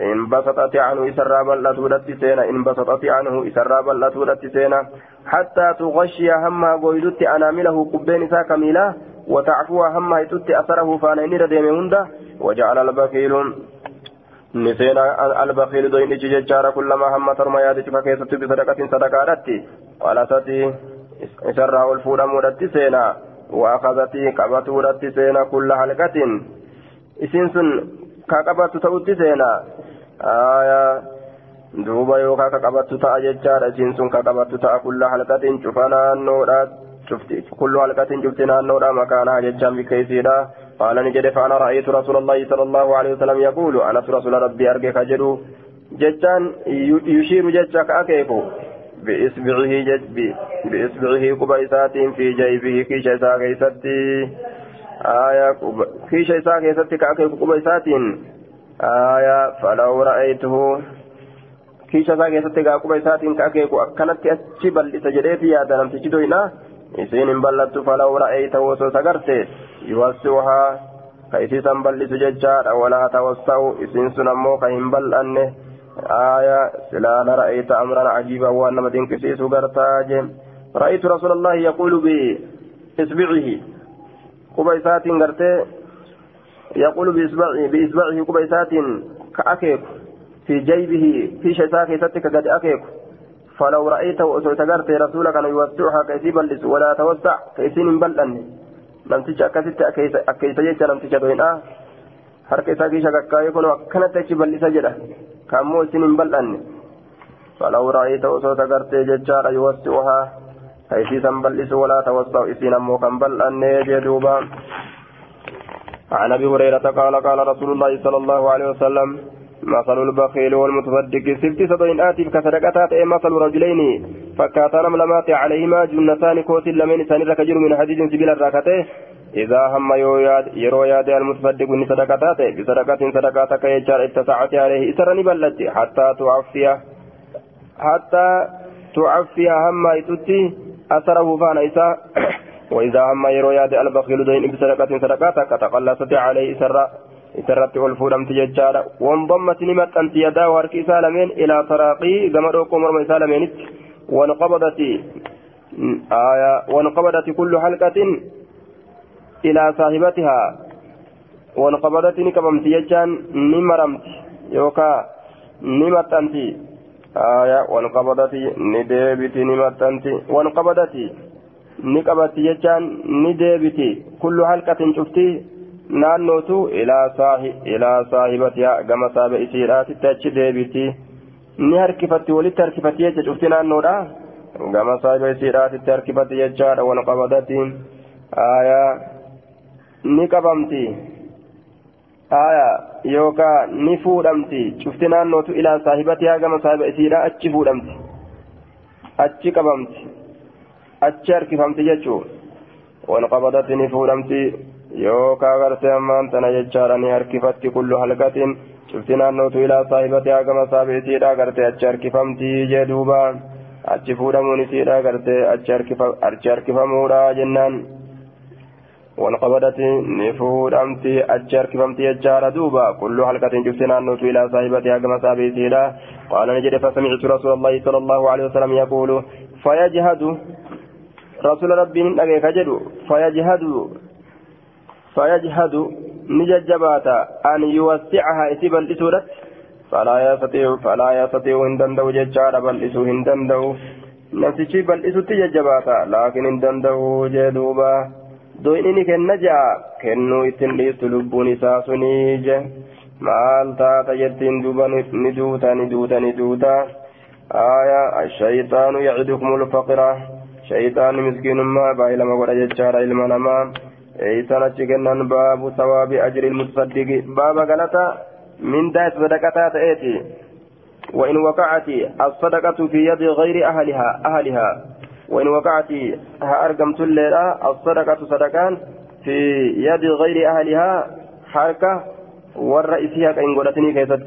S1: إن بسطت عنه إسرى بلتودت سينا إن بسطت عنه إسرى بلتودت سينا. حتى تغشي همها قويدت أنامله قبين سا كميلا وتعفو همها يتت أثره فانين رديم هندا. وجعل البخيل نسينا البخيل دوين إججار كلما هم ترمى يادت فكيست بصدقة قالتي isarraa ol fuudhamuudhatti seenaa waaqabatii qabatuudhatti seenaa kulla halkatin isiin sun ka qabattu ta'a jechaadha isiin sun ka qabattu ta'a kulla halkatin cufa naannoodha cufti kullu halkatin cufti naannoodha makaanaa jechaan bikka isiidha قال نجد فأنا رأيت رسول الله صلى الله عليه وسلم يقول أنا رسول ربي أرجك جدو جتان يشير جتك أكيكو بإصبعه جد بإصبعه قبيسات في جيبه كيش إساء كيستي آية كيش إساء كيستي كأكيك قبيسات آية فلو رأيته كيش إساء كيستي قبيسات كأكيك أكنت أتشبل إسجريتي يا دنم تجدوينا إسين بلت فلو رأيته وسوسقرت يوسعها كيسي بلس ججار ولا توسعوا إسين سنمو كهم بلأنه آية سلال رأيت أمرا عجيبا وأن مدين كسيس غرتاج رأيت رسول الله يقول بإصبعه قبيسات غرتي يقول بإصبعه قبيسات كأكيك في جيبه في شتاك ستك قد أكيك فلو رأيته أسرت غرتي رسولك أن يوسعها كيسي بلس ولا توسع كيسين بلن نمتج أكست أكيس جيش نمتج دوين آه isaa keessa kakkaa'ee kun akkanatti achi bal'isa jedha kaammoo isin hin bal'anne falau ra'ayta osoo tagartee jechaadha yuwassi'uhaa ka isiisan bal'isu walaa tawassa'u isiin ammoo kan bal'anne jedhuuba عن أبي هريرة قال قال رسول الله صلى الله عليه وسلم مثل البخيل والمتصدق سفت سبعين آتف كصدقتات أي مثل رجلين فكاتا نملمات عليهما جنتان كوت لمن سنر كجر من حديث سبيل الراكته إذا هم يرو ياد المتصدق من صدقتات بصدقة صدقاتك يجار اتسعت عليه إسرني بلت حتى تعفيه حتى تعفي هم يتتي أثره فانا إسا وإذا هم يرو ياد البخيل دين بصدقة صدقاتك تقلصت عليه إسرا isarratti ol fuudhamti jechaadha wandammati ni maxxanti yadaa harki isaa lameen ilaa taraaqii gama dhoqqoo morma isaa lameenitti wanqabadati wanqabadati kullu halqatin ilaa saahibatihaa wanqabadati ni qabamti jechaan ni maramti yookaa ni maxxanti wanqabadati ni qabatti jechaan ni deebiti kullu halqatin cuftii naannootu ilaa saahibatihaa gama saaba isiidhaatitti achi deebiti. Ni harkifatti walitti harkifatti jecha cufti naannoodha gama saahiba isiidhaatitti harkifatti jechaadha wal qabadati aayaa ni qabamti. Aayaa yookaan ni fuudhamti. Cufti naannootu ilaa saahibatihaa gama saahiba isiidhaa achi fuudhamti. Achi qabamti achi harkifamti jechuu wal qabadati ni fuudhamti yookaan gartee ammaan tana jechaadha ni harkifatti kullu halkatiin cufti naannootu ilaa saahibati hagama saabi isiidha gartee achi harkifamtii jee duuba achi fuudhamuun isiidha gartee achi harkifamuudha jennaan walqabadati ni fuudhamti achi harkifamti jechaadha duuba kullu halkatiin cufti naannootu ilaa saahibati hagama saabi isiidha qaala ni jedhe fasamiictu rasuula allahi sala allahu alehi wasalam yaquulu fayajhadu rasuula rabbiin hin dhageeka jedhu fayajhadu فيجهد نججبات أن يوسعها إسيبا لسورة فلا يستطيع فلا يستطيع هندندو ججار بل إسو هندندو نفسي بل إسو تججبات لكن هندندو جدوبا. دويني كن نجا كنو إتنليس لبوني ساسونيج maal taata jettiin duuba ni duuta ni duuta ni duuta aya ashayxaanu yacidukum lfaqira shayxaanni miskiinummaa baay'ilama godha jechaadha ilma namaa. إيسان أتشكنان باب ثواب أجر المتصدق باب غلطة من دايت صدقة تأتي وإن وقعت الصدقة في يد غير أهلها أهلها وإن وقعت أرقمت الليلة الصدقة صدقان في يد غير أهلها حركة والرئيسية كإن قلتني كيست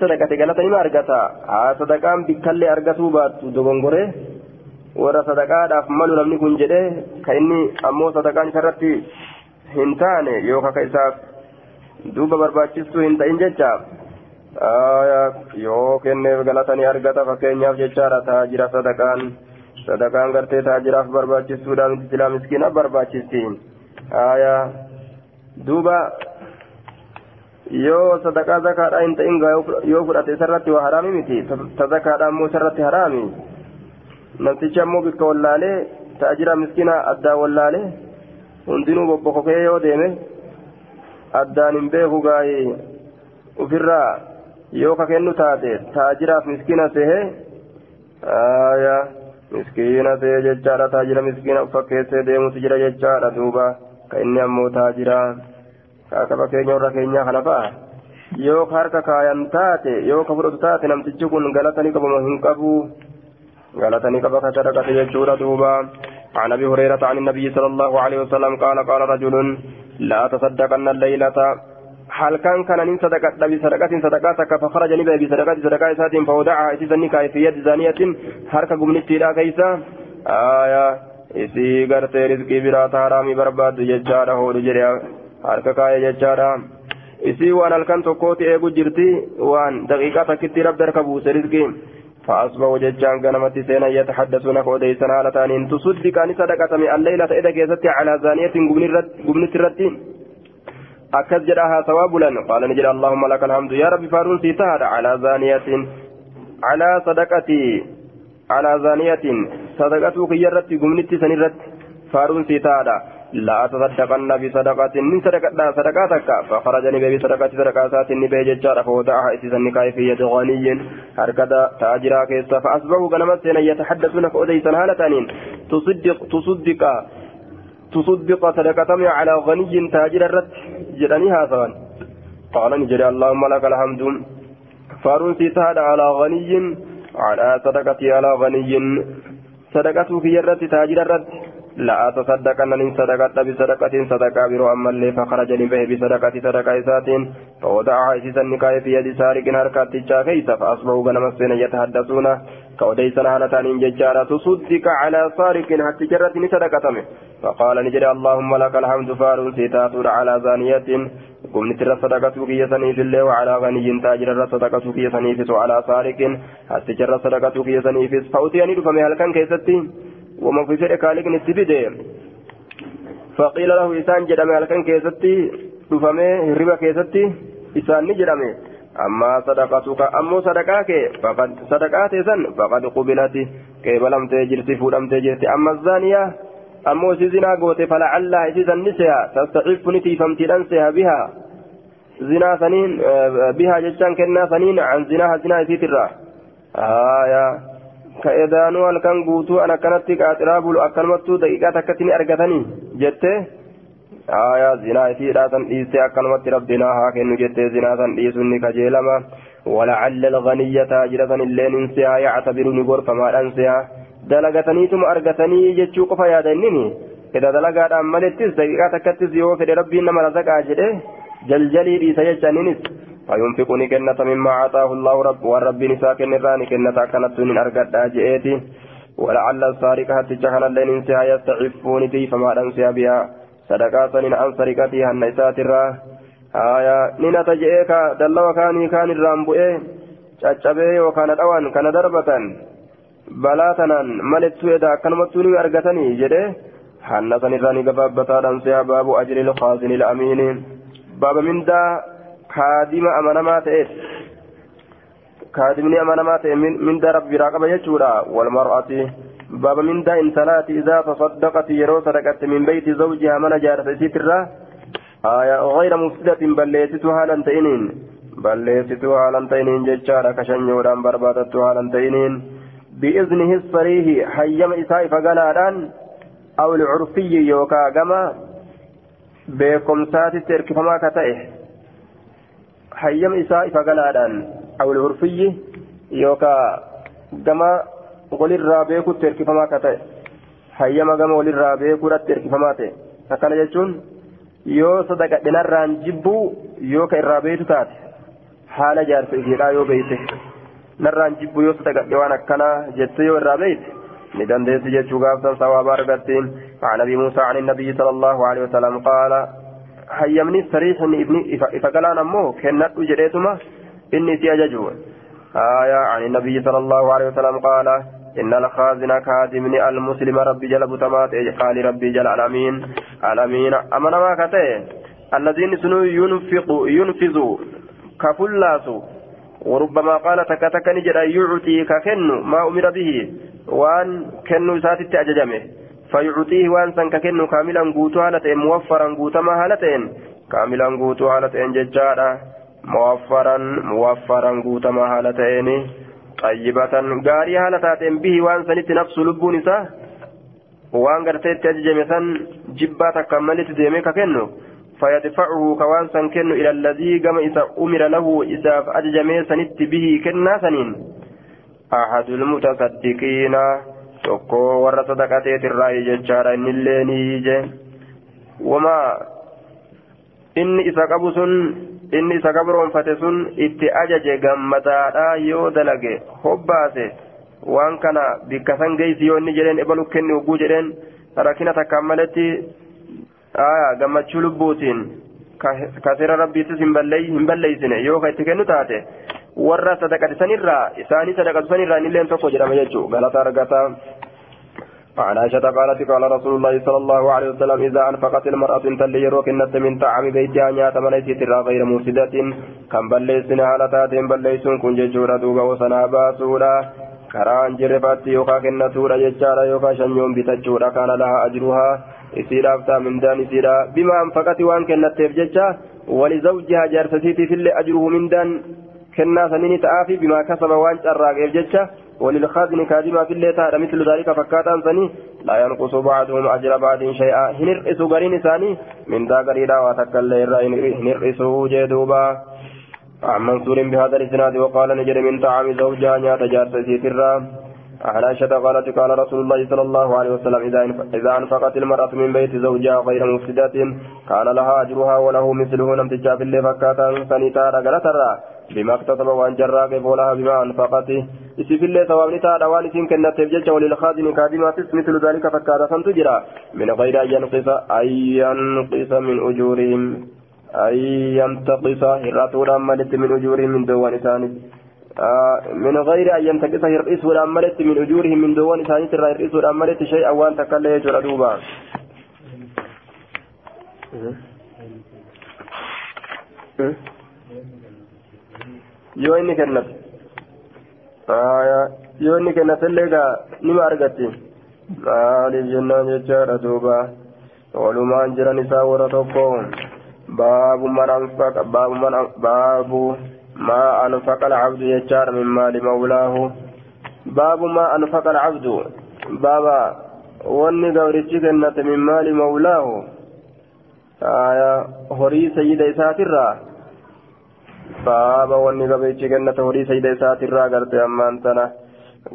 S1: sadaqate galata nima argata. Haa sadaqaan bikkallee argatuu baattu dogongoree warra sadaqaadhaaf malu namni kun jedhe ka inni ammoo sadaqaan isarratti hin taane yookaan ka isaaf duuba barbaachistuu hin ta'in jecha yoo kenneef galatanii argata fakkeenyaaf jechaadha taajira sadaqaan sadaqaan gartee taajiraaf barbaachistuudha miti silaa miskiina barbaachisti duuba yoo sadaqaa zakaadhaa hin ta'in yoo fudhate isarratti waa haraami miti ta zakaadhaa ammoo isarratti haraami namtichi ammoo bikka wallaalee taajira miskiina addaan wallaalee hundinuu bobbokokee yoo deeme addaan hin beeku gaa'ee ofirraa yoo ka kennu taate taajiraaf miskiina sehee aayaa miskiina sehee jechaadha taajira miskiina fakkeessee deemutu jira jechaadha duuba ka inni ammoo taajira kaaka fakkeenya warra keenyaa kana fa'a yoo ka harka kaayan taate yoo ka fudhatu taate namtichi kun galatanii qabamu hin qabu qaba ka sadaqate jechuudha duuba عن أبي هريرة عن النبي صلى الله عليه وسلم قال قال رجل لا تصدقن الليلة. حال كان كان من صدقة بصدقة صدقاتك؟ فخرج نبي بصدقة صدقة سات فودعها إتزنك في يد زانية. حركة قمنتي لا كيسا آية إسي قرتي رزقي برات حرامي برباد ججارة هو رجريا حركة كاية ججارة إسي وان الكن تقوتي إيقو جرتي وان دقيقة تكتي رب دركبوس رزقي. فأصبحوا ججان كنمت سينا يتحدثون فوديسا هالتان إن تصدق أن صدقة من الليلة إذا كيست على زانية قمنت الرد أكد جراها ثواب لن قال نجد اللهم لك الحمد. يا رب فارون سيتهد على زانية. على صدقتي. على زانية. صدقتك يرت قمنت سنرت فارون سيتهد. لا تصدقن بصدقة من صدقة صدقاتك فخرجني بي صدقة صدقات. النبي ججار فوضعها إسسنك في يد غني. هركدا تاجرا كيسا فأصبحوا غنمت يتحدثون فأديسا هالتانين تصدق تصدق تصدق صدقة على غني تاجر الرد. جدني هذا. قال نجري اللهم لك الحمد. فارون سيتاد على غني. على صدقتي على غني. صدقتك يرت تاجر الرد. لا أتصدقن من صدقة بصدقة صدقة برو أما اللي فخرج به بصدقة صدقة إساتين فوضعها إسيسا النكاية في يد سارق هركات كيسا فأصبحوا غنم السنة يتحدثون كوديسا هالتان ججارة تصدق على سارق حتى جرت صدقة فقال نجري اللهم لك الحمد فارون سيتاتون على زانية. قمت ترى صدقة كي سنيف الله وعلى غني تاجر صدقة كي سنيف وعلى سارق. حتى جرت صدقة كي سنيف فأوتيني رفمي هل كان كيستين وما في شيء كالك نتبدي فقيل له إسان جدامي هل كان كيستي رفمي ربا كيستي إسان نجدامي. أما صدقتك أمو صدقاك فقد صدقات سن فقد قبلت. كيف لم تجرت فلم تجرت أما الزانية أمو سيزنا قوت فلعلها إذا نسيها. تستعف نتي فامتلنسها بها. زنا سنين بها جشان كنا سنين عن زناها زنا آية كإذانو halkan qaaxiraa bulu akkanumattuu daqiiqaa takkatti ni argatanii jette aayaa zinaa isiidhaa san dhiiste akkanumatti rabbinaa haa kennu jettee zinaa san dhiisuun ni kajeelama ولعل الغنية تاجرة اللين انسها يعتبر نقول فما انسها dalagataniituma argatanii jechuu qofa yaadannini ida dalagaadhaan malittis daqiiqaa takkattis yoo fedhe rabbiin nama razaqaa jedhe jaljalii dhiisa jechaaniinis فينفق نكنة مما أعطاه الله رب والرب نساء كنران كنة كانت من أرقد جئتي. ولعل السارق حتى جهل اللين انسها يستعفون في فما أنسها بها صدقات عن سرقتها النساء الراه آية نينا تجئك دلوا كاني كان الرامبؤي caccabee yookaan dhawaan kana darbatan balaa tanaan malittu edaa akkanumattuu ni argatanii jedhe hanna sanirraa ni gabaabbataadhaan si'a baabu ajril khaasinil amiini baaba mindaa kaadima amanamaa ta'eet kaadimni amanamaa ta'e mindaa rabbi biraa qaba jechuudha walmar'ati baaba mindaa intalaati idaa tasaddaqati yeroo sadaqatte min beyti zawjihaa mana jaarsa isiitirraa غير مفسدة بليتت هالا تئنين بليتت هالا تئنين ججارة كشنيودان بربادت هالا تئنين بإذنه الصريح حيم إساء فقالان أو العرفي يوكا قما بكم ساتي تركفما كتئه حيم إساء فقالان أو العرفي يوكا قما قل الرابيك تركفما كتئه حيم قما قل الرابيك تركفما تئه أكان يجون yoo sadaqadhe narraan jibbuu yoo ka irraa beeytu taate haala jaarsa isiidhaa yoo beeyte narraan jibbuu yoo sadaqadhe waan akkana jette yoo irraa beeyte ni dandeessi jechuu gaafsan sawaaba argattiin عن ابي موسى عن النبي صلى الله عليه وسلم قال حيمني صريح ابني فقال امه كنت جريتما اني سيججو آية عن النبي صلى الله عليه وسلم قال إن الخازن كاذبني المسلم ربي جل بتمات قال ربي جل الأمين الأمين أمنا ما كتئ الذين سنو ينفق ينفذ كفلاس وربما قال تكتك نجد يعطي ككن ما أمر به وان كن ساتت أججمه فيعطيه وأن سن ككن كاملا قوتو هالتين موفرا قوتما هالتين كاملا قوتو هالتين ججارا موفرا موفرا قوتما هالتين طيبة غاري تاتين به وأن سنت نفس لبون إسا. وأن غرتيت أججم سن جبا تكملت ديمي ككنو. فيدفعه كوأن سن كنو إلى الذي قام إسا أمر له إسا أججم سنت به كنا سنين. أحد المتصدقين. Tokko warra sadaqateetirraa jechaadha innillee ni ije wama inni isa qabu sun inni isa gabroonfate sun itti ajaje gammadaadha yoo dalage hobbaase waan kana bikka san geessi yoo inni jedheen ebalu kenni hogguu jedheen rakkina takkaan maletti gammachuu lubbuutiin kasira rabbiittis hin balleeysine yoo ka itti kennu taate warra sadaqate sanirraa isaanii sadaqatu sanirraa innilleen tokko jedhama jechuu. Galata argata عن عائشة قالت قال رسول الله صلى الله عليه وسلم إذا أنفقت المرأة تلي يروك النت من طعام بيتها نيات مليس ترى غير مفسدة. كم بليسن على تاتين بليسن كن ججورة دوبا وسنا باسورا كران جرفات يوكا كنتورا ججارا يوكا شنيوم بتجورا كان لها أجرها. إسيرا أفتا من دان إسيرا بما أنفقت وان كنت ججا ولزوجها جارستي في اللي أجره من دان. كنا سنين تآفي بما كسب وان شراق ججا. وللخازن كاذبا في الليل مثل ذلك فكاتا سني لا ينقص بعضهم أجر بعض شيئا. هنرئس غرين ثاني من ذا غريدا وتكل هنرئسه جدوبا عن منصور بهذا الإسناد وقال نجد من طعام زوجها نيات جارتي سرا عن عائشة قالت قال رسول الله صلى الله عليه وسلم إذا أنفقت المرأة من بيت زوجها غير مفسدة كان لها أجرها وله مثله لم تجاب اللي فكاتا سنتارا غلترا بما اكتسب وأن جراك فولها بما أنفقت. إسي في الله ثواب نتارا وانسين كنت تبجج وللخازن كادمات مثل ذلك فكاتا سنتجرا من غير أن ينقص أن ينقص من أجورهم. أن ينتقص. هراتورا ملت من أجورهم من دوان ثاني. من غير أن ينتقص يرئيس ولا ملت من أجورهم من دوان ثاني. ترى يرئيس ولا ملت شيئا وأن تكل يجر دوبا. Yoo inni kennate yoo inni kennatillee gaa nima argatti maaliif jennaan jechaadha duuba walumaan jiran isaa warra tokko baabu man anfaqa baabu man baabu ما أنفق العبد يجار من مال مولاه باب ما أنفق العبد بابا wanni gawrichi kennate min maali mawlaahu horii sayyida isaatirraa baaba wanni gawrichi kennate horii sayyida isaatirraa garte ammaan tana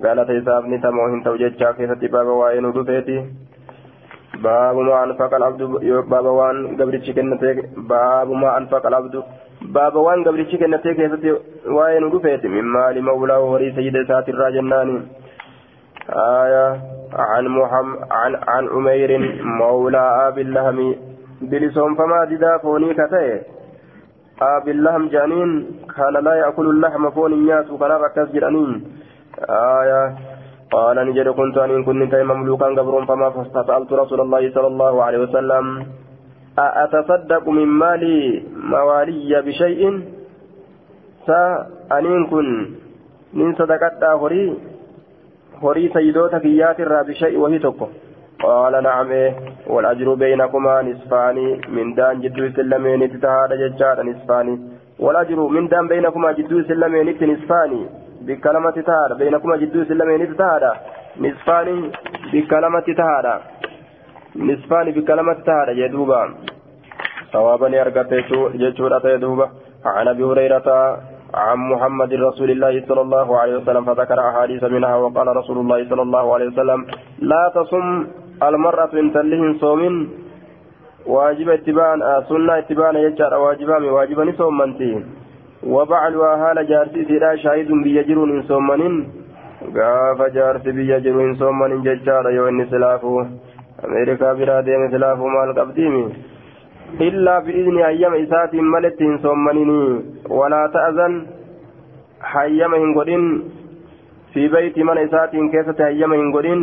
S1: galata isaaf ni tamoo hin ta'u jechaa keessatti baaba waa'ee nu dhufeeti baabu maa anfaqa alabdu baaba waan gabrichi kennate baabu maa anfaqa alabdu baaba waan gabrichi kennatee keessatti waa'ee nu dhufeeti min maali mawlaa horii sayyida isaati irraa jennaani آية عن محمد عن عن عمير مولى أبي اللهم بلسون فما ددا فوني كتئ أبي اللهم جانين كان لا يأكل اللحم فون الناس وكان ركز جرانين آية قال نجد كنت أن كنت مملوكا قبر فما فسألت رسول الله صلى الله عليه وسلم أتصدق من مالي موالي بشيء؟ سا أنين كن من صدقت هري هري سيدوتا كيات الرا بشيء وهي تكو قال نعم والأجر بينكما نصفان. من دان جدو سلمين تتهاد ججار نصفان. والأجر من دان بينكما جدو سلمين نصفان بكلمة تهاد بينكما جدو سلمين تتهاد. نصفان بكلمة تهاد نصفان بكلمة تهاد يدوبا ثوابا أرقت جتشورة يدوبا عن أبي هريرة عن محمد رسول الله صلى الله عليه وسلم فذكر أحاديث منها وقال رسول الله صلى الله عليه وسلم لا تصم المرأة إن تلهم صوم واجب اتباعا سنة اتباعا يجعل واجبا واجبا صومنتي وبعلها هال جارتي سيرا شاهد بيجرون صومن غاف جارتي بيجرون صومن ججار يو إني سلافو أمريكا برادي مثلافو مال قبديمي إلا بإذن أيام إسات ملت صومنيني ولا تأذن حيام هنقدين في بيت من إسات كيسة أيام هنقدين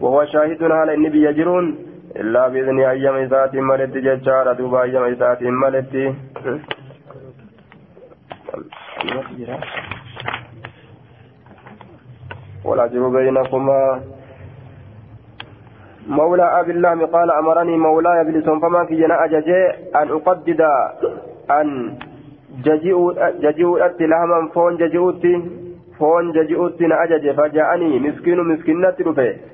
S1: وهو شاهد على النبي يجرون. إلا بإذن أيام إسات ملت ججار دوبا أيام إسات ملت. والأجر بينكما. مولى أبي الله قال أمرني مولاي بلسون فما في جنا أججي أن أقدد أن ججئوا أتي لهما فون ججئوت فون ججئوت أججي فجاءني مسكين مسكينة رفي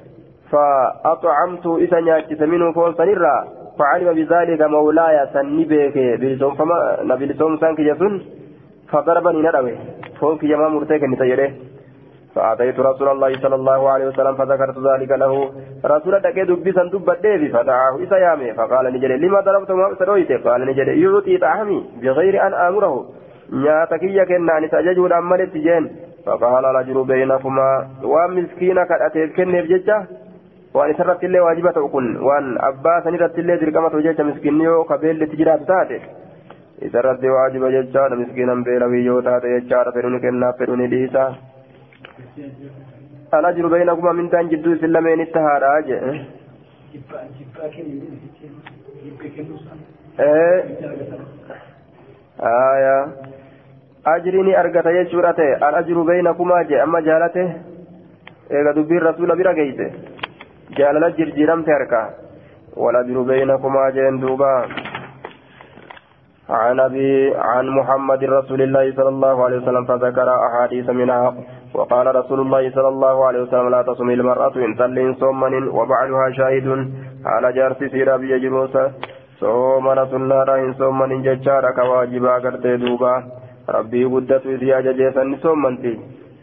S1: فأطعمت إذا نياتي منه فون سنرا فعلم بذلك مولاي سني بيك بلسون فما نبلسون سانك جسون فضربني ندوي فون في جماعة مرتيك نتجره فأتيت رسول الله صلى الله عليه وسلم فذكرت ذلك له. رسول دكي دبسا دب الديبي فدعاه إسا يامي فقال نجري لما ضربت ما سرويته قال نجري يعطي طعامي بغير أن آمره. نياتكي كناني تججود أمالت جين فقال الأجر بينكما ومسكينك أتيت كنف ججة؟ Waan isarratti illee waajiba ta'u kun waan abbaa sanirratti illee dirqamatu jecha miskiinni yoo kabeelli itti jiraatu taate isarratti waajiba jechaadha miskiinan beelawii yoo taate jechaadha fedhuni kennaaf fedhuni dhiisa الأجر بينكما من تان جدو سلمين التهارا آية أجريني أرقت يجورته الأجر بينكما جاء أما جالته إيغا دبي الرسول بلا جيته جالل جرجيرم تركا. والأجر بينكما جين دوبا. عن أبي عن محمد رسول الله صلى الله عليه وسلم فذكر أحاديث منها. وقال رسول الله صلى الله عليه وسلم لا تصم المرأة إن تلين صومن وبعلها شاهد. على جارس سيرا بيجلوسا صومنا سنارا إن صومن ججارا كواجبا قرتي دوبا ربي قدت إذ أججيسا صومنتي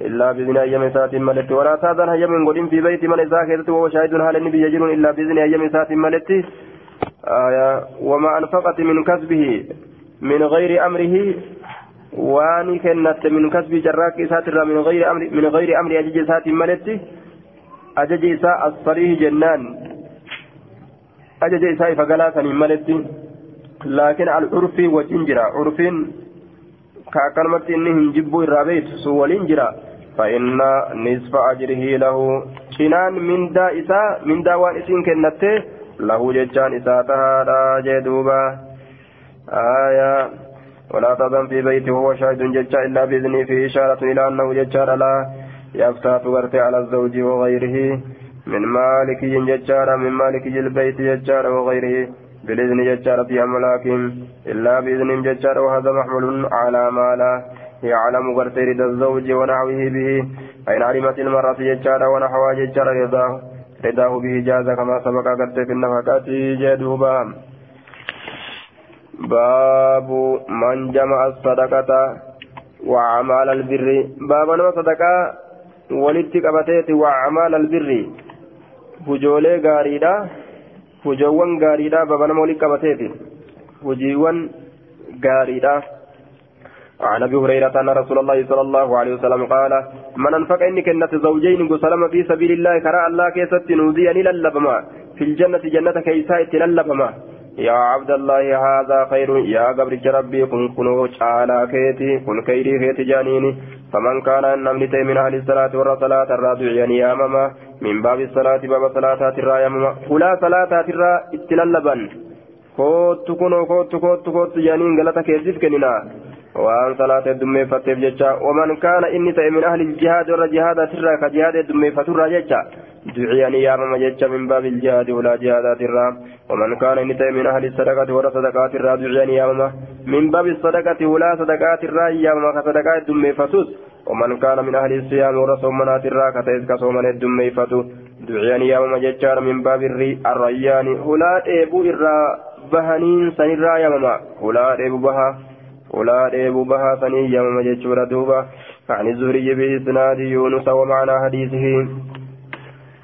S1: إلا بإذن أيام سات ملت. ولا تاذن هيم قدم في بيت من إذا وهو شاهد هل النبي يجن إلا بإذن أيام سات ملت. آية وما أنفقت من كسبه من غير أمره. وأني كنت من كسب جراك ساتر من غير أمر من غير أمر أجج سات ملت. أجج إساء الصريح جنان. أجج إساء فقلاتا ملت. لكن العرف وجنجرا عرف كأكلمت إنهم جبوا الرابيت سوى جرا فإن نصف أجره له شنان من دا إساء من دا وان إسين كنته له ججان إساء تهادا جدوبا آية ولا تظن في بيته وهو شاهد ججا إلا بإذنه في إشارة إلى أنه ججار لا يفتات ورث على الزوج وغيره من مالك ججار من مالك البيت ججار وغيره بالإذن ججار في أملاكهم إلا بإذن ججار وهذا محمول على ما لا يعلم غرت رضا الزوج ونحوه به. فإن علمت المرأة ججار ونحوها ججار رضاه رضاه به جاز كما سبق غرت في النفقات جدوبا. باب من جمع الصدقة وأعمال البر. باب نما صدقة ولدت قبتيت وأعمال البر. فجولي غاريدا. غاريدا باب نما ولدت قبتيت فجيوان غاريدا عن ابي هريره ان رسول الله صلى الله عليه وسلم قال من انفق اني كنت زوجين قسلم في سبيل الله كرى الله كيست نوديني للبما في الجنه جنه كيسات للبما يا عبد الله هذا خير. يا قبر ربي كن كنو على كيتي كن كيري كيتي جانيني. فمن كان نمني من أهل الصلاة ورا صلاه الرادع يعني يا ماما من باب الصلاة باب صلاه الرا يا ماما. فلا صلاه الرا اتللبن كوت كنو كوت كوت كوت جانين غلطه كيزيف كننا waan salaata heddummeeffatteef jecha waman kaana inni ta'e min ahli iljihaadi warra jihaadaa ka jihaada heddummeeffaturraa jecha duciyanii yaamama jecha min baabi iljihaadi ulaa jihaadaa waman kaana inni ta'e min ahli sadaqati warra sadaqaatirraa duciyanii yaamama min baabi sadaqati ulaa sadaqaatirraa yaamama ka sadaqaa heddummeeffatus ومن كان من أهل الصيام ورسومنات الراء كتئس كصومن الدميفة دعيان يامما ججار من باب الريان هلا إيبو إرى بهنين سنرى يامما هلا إيبو بها ولا ديبو بها سني يوم جتشورا دوبا عن الزهري بإسناد يونس ومعنى حديثه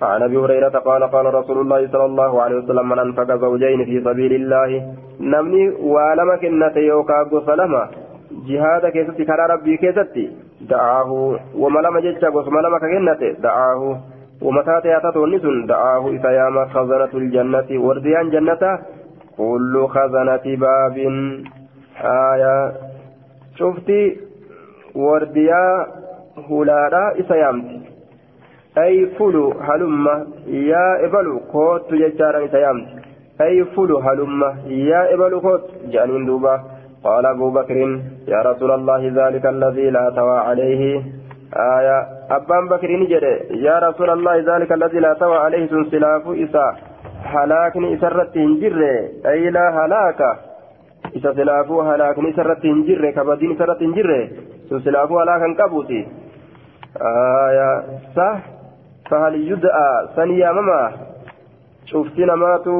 S1: عن ابي هريره قال قال رسول الله صلى الله عليه وسلم من انفق زوجين في سبيل الله نمني ولم كنت يوكا سلمة جهاد كيست كرا ربي كيستي دعاه وملما جتشا وملما كنت دعاه ومتى ياتته النسن دعاه إسيام خزنة الجنة ورديان جنة كل خزنة باب wardiyaa hulaadhaa isa yaamti ay fulu halumma yaa ebalu koottu jechaadhaan isa yaamti ay fulu halumma yaa ebalu koottu jedhaniin duuba قال أبو بكر يا رسول الله ذلك الذي لا توى عليه آية أبان بكر نجد يا رسول الله ذلك الذي لا توى عليه سنسلاف إسا هلاكني إسرت هنجر أي لا هلاك isa silaafuu halaakni isarratti hin jirre kabadiin isarratti hin jirre sun silaafuu halaakan qabuuti sa fahal yud'a san yaamama cufti namaatu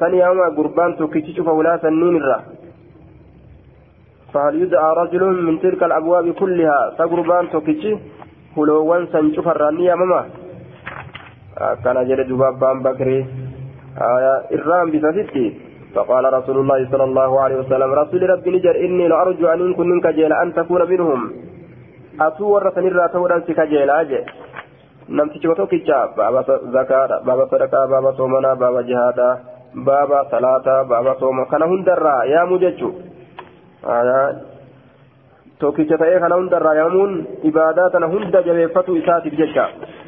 S1: san yaamama gurbaan tokkichi cufa ulaa sanniin irra فهل يدعى رجل من تلك الأبواب كلها سقربان توكيتشي هلوان سنشوف الرانية ماما كان جلد بابان بكري آية إرام بساتيتي فقال رسول الله صلى الله عليه وسلم رسول ربي نجر إني لأرجو أن يكون منك جيل أن تكون منهم أتور سنرى تورا سكجيل أجي namtichi tokkicha baaba zakaadha baaba sadaqaa baaba soomanaa baaba jihaadaa baaba salaataa baaba sooma kana hundarraa yaamuu jechu tokkicha ta'ee kana hundarraa yaamuun ibaadaa tana hunda jabeeffatu isaatiif jecha آية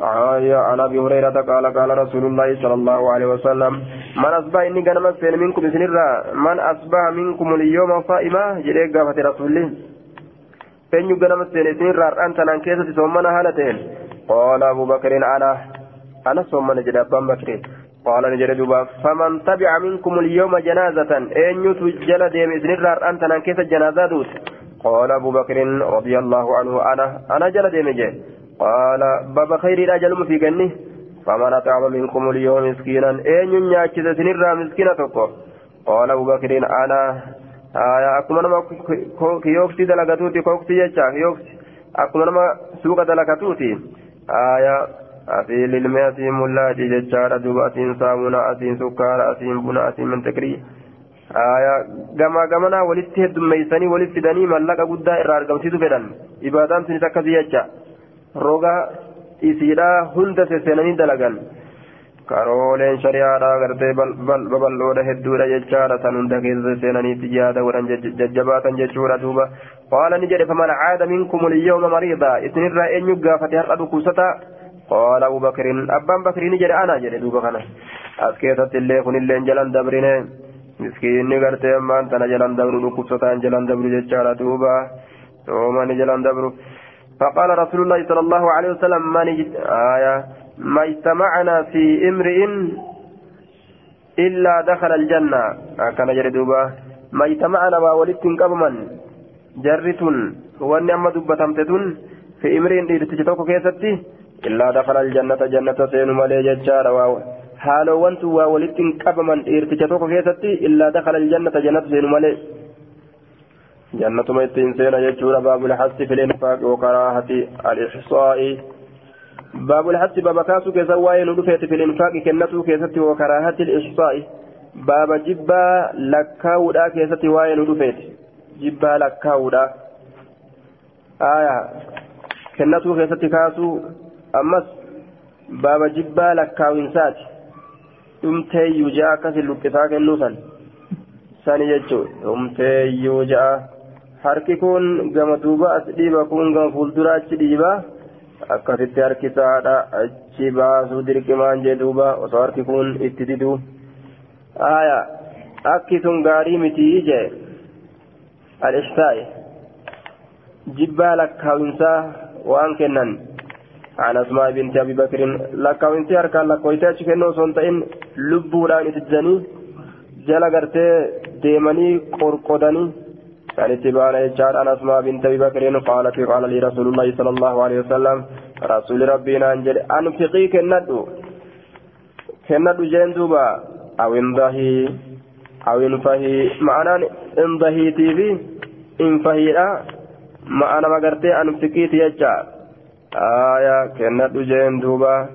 S1: عن أبي هريرة قال قال رسول الله صلى الله عليه وسلم من أصبح إني قال مسين منكم سنرا من أصبح منكم اليوم صائما جريك قافة رسوله فإن قال مسين سنرا أنت نان كيسة ثمنا هالتين قال أبو بكر أنا أنا ثمنا جد أبان بكر. قال نجد دوبا فمن تبع منكم اليوم جنازة أن يتجل ديم سنرا أنت نان كيسة جنازة دوت. قال أبو بكر رضي الله عنه أنا أنا جل ديمجي قال بابا خير الأجل في جنه فمن أطعم منكم اليوم مسكينا أين ينياكز سنرى مسكينة تقو قال أبو بكر أنا آية أكما نما كيوكسي دلقاتوتي كوكسي يجا كيوكسي أكما نما سوق دلقاتوتي آية أتي للمئة ملاجي ججارة دوبا أتين سامونا أتين سكارة أتين بنا أتين من تكري آية gama gamanaa walitti heddummeeysanii walitti fidanii mallaqa guddaa irraa argamsiisu fedhan ibaadaan sunis akkasii jecha roga isiidhaa hunda sesseenanii dalagan karooleen shari'aadhaa gartee babal'oodha hedduudha jechaadha san hunda keessa sesseenaniitti yaada godhan jajjabaatan jechuudha duuba qaala ni jedhe faman caada minkum ulyawma mariida isinirraa eenyu gaafate har'a dhukkubsata qaala abu abbaan bakrii ni jedhe ana jedhe duuba kana as keessatti illee kunilleen jalan dabrine miskiinni gartee ammaan tana jalan dabru dhukkubsataan jalan dabru jechaadha duuba soomani jalan dabru فقال رسول الله صلى الله عليه وسلم ما آية. ما اجتمعنا في امرئ إلا دخل الجنة. كان جردوبا ما اجتمعنا ما ولدت قبما جرت وأن أما دبتمتتن في امرئ إرتجتوك كيستي إلا دخل الجنة جنة سين مالي ججار haalowwan sun waa walitti hin qabaman dhiirticha tokko keessatti illaa dakala aljannata jechuudha baabul hasi fil infaaqi wakaraahati alixsaa'i baabul hasi baaba kaasuu keessa waa'ee nu dhufeeti fil infaaqi kennatuu keessatti wakaraahati alixsaa'i baaba jibbaa lakkaa'uudhaa keessatti waa'ee nu dhufeeti jibbaa lakkaa'uudhaa aayaa kennatuu keessatti kaasuu ammas baaba jibbaa lakkaawinsaati dhumteeyyuu ja'a akkasin luphisaa kennuu san sani jechuun dhumteeyyuu ja'a harki kun gama duuba as dhiiba kun gama fuulduraa achi dhiiba akkasitti harkisaadha achi baasuu dirqimaan jee duuba osoo harki kun itti diduu aya akki sun gaarii mitii jee al-ishtaa'e jibbaa lakkaawinsaa waan kennan عن أسماء بنت أبي بكر لك وانت أركان لك ويتاش كنو سنتين لبودان اتجاني جلا قرتي ديماني قرقوداني كان اتبانا يجار عن أسماء بنت أبي بكر قالت قال لي رسول الله صلى الله عليه وسلم رسول ربنا أنجل أنفقي كندو كندو جندوبا أو انضهي أو انفهي معنى انضهي تيفي انفهي معنى ما قرتي أنفقي تيجار آية كنت جين دوبا.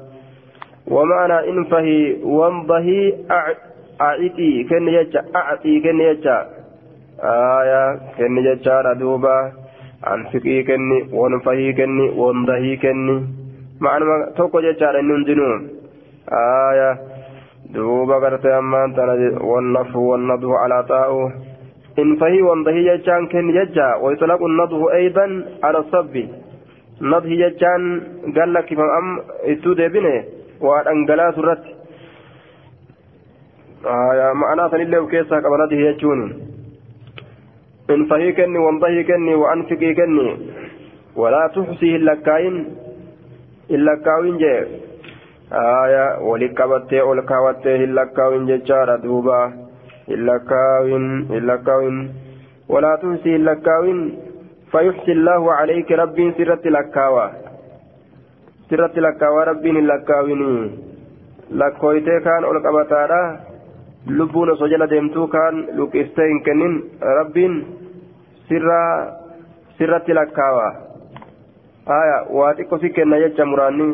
S1: ومعنى انفهي وانضهي أعطي كن يجا أعطي كن يجا. آية كن يجا دوبا أنفقي كني وانفهي كني وانضهي كني معنى ما توقع يجا ننجنون آية دوبا قرت أمان والنف والنضه على طاؤه انفهي وانضهي يجا كن يجا ويطلق النضه أيضا على الصب nadhi jechaan gan lakkifam am ittuu deebine waa dhangalaasu irratti ma'anaa sanillee of keessaa qaba hin lakkaayin hin lakkaawin jee aya wali qabattee ol kaawattee hin lakkaawin jechaadha duuba hin lakkaawin hin lakkaawin walaa tuxsii hin lakkaawin فيحسي الله عليك ربي سرت لكاوى سرت لكاوى ربي لكاويني لكويتي كان أولقبتارا لبون سجل ديمتو كان لكستين كنين ربي سرا سرت لكاوى آية واتيكو سكنا يجا مراني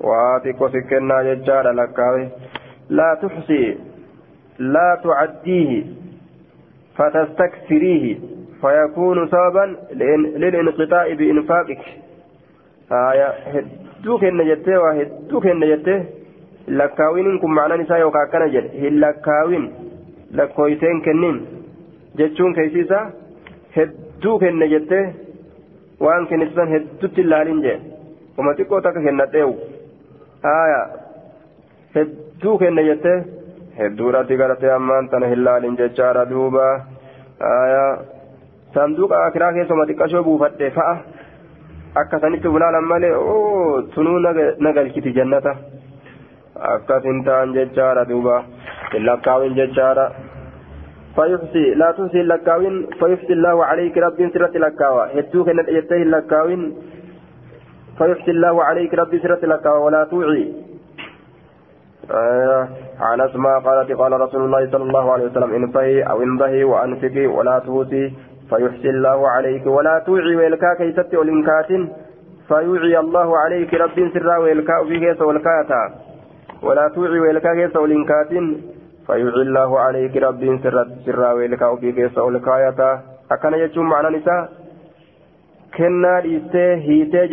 S1: واتيكو سكنا يجا لكاوي لا تحصي لا تعديه فتستكثريه فيكون سببا للانقطاع بإنفاقك آية هدوك إن جتة وهدوك إن جتة لكاوين كم معنى نساء يوكا كان جد هلكاوين لكويتين كنين جتشون كيسيسا هدوك إن جتة وان كنسان هدوت اللالين جد وما تقو تك هنتيو آية هدوك إن جتة هدورة تقرأت أمان تنهلالين جتشارة دوبا آية sanduuqa akiraa keessuma xiqqashoo buufadhe fa'a akka sanitti bulaalan malee oo tunuu na galchiti jannata akkas hin ta'an jechaadha duuba hin lakkaawin jechaadha فيحصي لا تحصي اللكاوين فيحصي الله عليك رب سرة لكاوى هدوك ان يتهي اللكاوين فيحصي الله عليك رب سرة لكاوى ولا توعي. آه عن اسماء قالت قال رسول الله صلى الله عليه وسلم انفهي أو انضهي وأنفقي ولا توتي فيحصي الله عليك ولا توعي. ويلكا كيست ولنكات فيوعي الله عليك رب سرا ويلكا في كيس ولا توعي ويلكا كيس ولنكات فيوعي الله عليك رب سرا سرا ويلكا في كيس والكاتا أكن يجوم معنى نساء كنا hiitee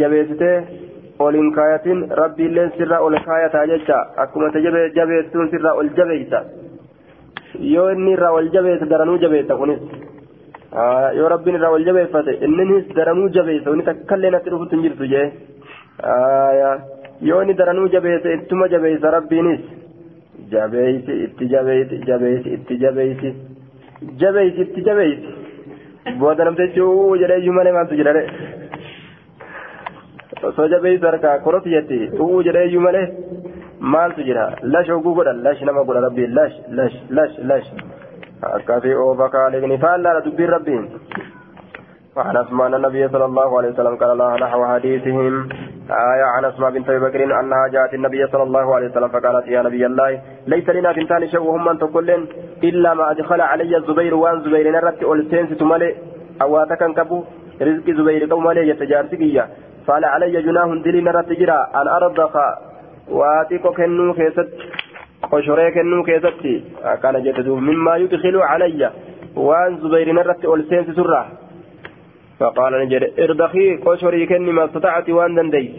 S1: jabeessitee ol hin kaayatin rabbi illeen sirraa ol kaayataa jecha akkuma ta jabeessituun sirraa ol jabeeysa yoo inni irraa ol jabeessa daranuu jabeessa kunis yoo rabbiin irraa ol jabeeffate inninis daranuu jabeessa inni takkallee natti dhufutti hin jirtu jee yoo inni daranuu jabeessa ittuma jabeessa rabbiinis jabeeysi itti jabeeysi booda namtichuu jedhee iyyuu malee maaltu jedhare osoo jabeeysi harkaa koroti jetti u'uu jedhee iyyuu malee maaltu jira lash oguu godhan lash nama godha rabbiin lash lash lash lash akkasii oofa kaalikni faallaadha dubbiin rabbiin وعن أسماء النبي صلى الله عليه وسلم قال الله نحو حديثهم آية عن أسماء بنت أبي بكر أنها جاءت النبي صلى الله عليه وسلم فقالت يا نبي الله ليس لنا بنتان شيء وهم من تقولن إلا ما أدخل علي الزبير وأن زبير نرت أولتين ستمالي أواتك كبو رزق زبير قومالي يتجارسكية قال علي جناه دلي نرت جرا أن أرضك واتيكو كنو كيست قشري كنو كيستي كان جتدو مما يدخل علي وأن زبير نرت أولتين سترة. فقال نجد ارضخي قشري كني ما استطعت وأن دنديت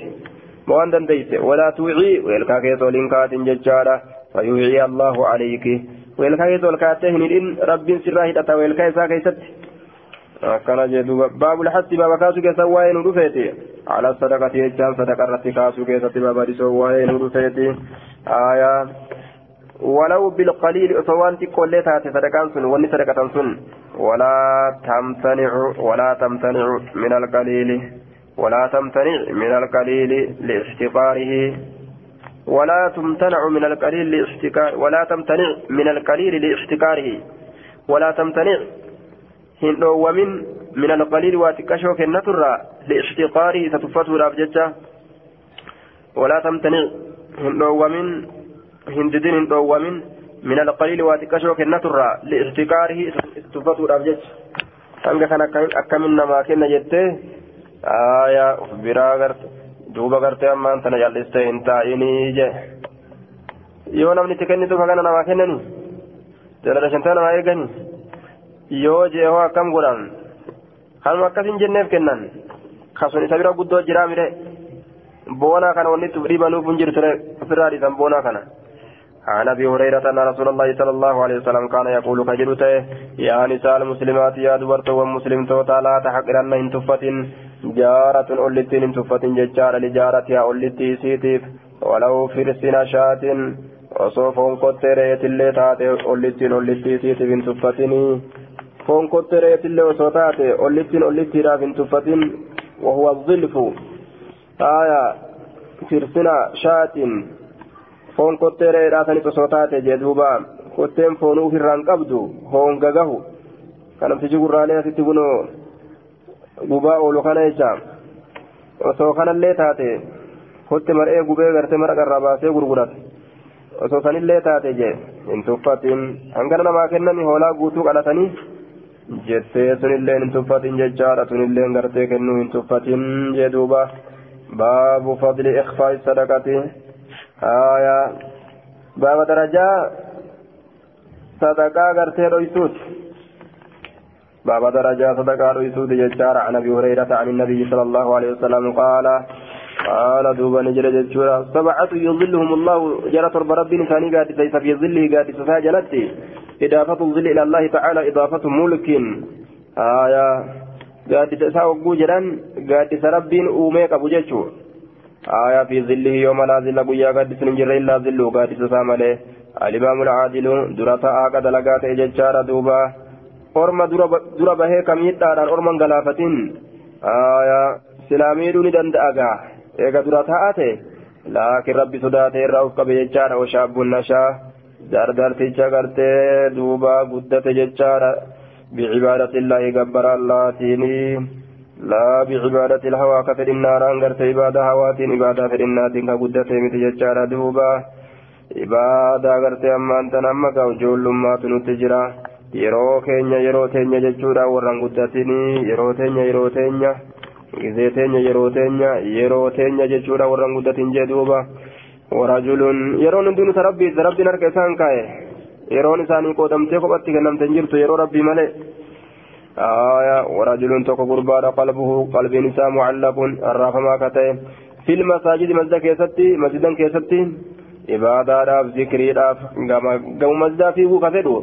S1: وأن دنديت ولا توعي ويلكا كيس ولنكات ججارة فيوعي الله عليك ويلكا كيس ولكاتهن إن رب سراه تتا ويلكا يسا كيست. كان جدو باب الحس باب كاسو كيسا وين رفيتي؟ على الصدقة يجان صدقة رتي كاسو كيسا باب ديسو وين رفيتي؟ آية ولو بالقليل أصوانتي كل تاتي صدقان سن وني صدقة ولا تمتنع ولا تمتنع من القليل ولا تمتنع من القليل لاحتقاره ولا تمتنع من القليل لاحتكار ولا تمتنع من القليل لاحتكاره ولا تمتنع ومن من القليل واتكشو كنترا لاحتقاره ستفته الأبججة ولا تمتنع ومن هنددين ومن من القليل واتكشو كنترا الأبججة hanga kan akkamin namaa kenna jettee aayaa uf biraa garte duuba gartee ammaan tana jal'istee hin taa'inii je yoo namni itti kennituuf hagana namaa kennani jala shantaa namaa eegani yoo jee hoo akkam godhan kanuma akkasin jenneef kennan kasun isa bira guddoo jiraa mire boonaa kana wanni itti dhiibanuuf hin jiru ture ofirraa dhiisan boonaa kana عن ابي هريره ان رسول الله صلى الله عليه وسلم كان يقول كجلته يا نساء المسلمات يا دبرت ومسلم توتا لا تحقرن ان تفت جارة أولتين ان تفت ججار لجارتها أولتي سيتيف ولو فرسنا شاة osoo foon kottee reetillee taate ollittiin ollittii siitiif hin tuffatini foon kottee reetillee osoo taate ollittiin ollittiidhaaf hin tuffatin wahuwa zilfu aya firsina shaatin foon kottee reedhaa sanis osoo taate jee duuba kotteen foonuu ofirraan qabdu hoon gagahu kanamtichi gurraalee asitti kunoo gubaa oolu kana jecha osoo kanallee taate kotte mar'ee gubee gartee mara qarraa baasee gurgurate osoo sanillee taate jee hin tuffatin hangana namaa kennani hoolaa guutuu qalatanii jettee sunillee hin tuffatin jechaadha sunillee gartee kennuu hin tuffatin jee duuba baabu fadli ikfaa'i sadaqati haya baaba darajaa sadaqaa gartee dhoysuuti باب درجة صدقة رسول ججار عن أبي هريرة عن النبي صلى الله عليه وسلم قال قال دوبا نجر ججورا سبعة يظلهم الله جرى ترب ربي نساني قاد ليس في ظله قاد سفاجلتي إضافة الظل إلى الله تعالى إضافة ملك آية قاد تساوقو جران قاد سربين أوميك أبو ججو آية في ظله يوم لا ظل قويا قاد سنجر إلا ظل قاد تسامله الإمام العادل درتا آقاد لقات ججار دوبا orma dura bahee kamiidhaadhaan orman galaafatin silaamiidhuu ni danda'a gaa eega dura taa'ate laakiin rabbi sodaatee irraa uf qabe jechaadha washaabbuun nashaa dardarticha gartee duuba guddate jechaadha bicibaadati illaahi gabbara allaatiini laa bicibaadati ilhawaa ka fedhinnaadhaan garte ibaadaa hawaatiin ibaadaa fedhinnaatiin ka guddate miti jechaadha duuba ibaadaa gartee ammaan tan amma gaa ijoollummaatu nutti jira yeroo keenya yeroo teenya jechuudha warran guddatinii yeroo teenya yeroo teenya gizee teenya yeroo teenya yeroo teenya jechuudha warran guddatin jee duuba warajulun yeroon hundinuu ta rabbii rabbiin harka isaan kaa'e yeroon isaanii qoodamtee kophatti kennamte hin jirtu yeroo rabbii malee آية ورجل تك قربان قلبه قلب نساء معلق الرافما كتئ في المساجد مسجد كيستي مسجدا كيستي. عبادة ذكري راف قام مسجد فيه كفدو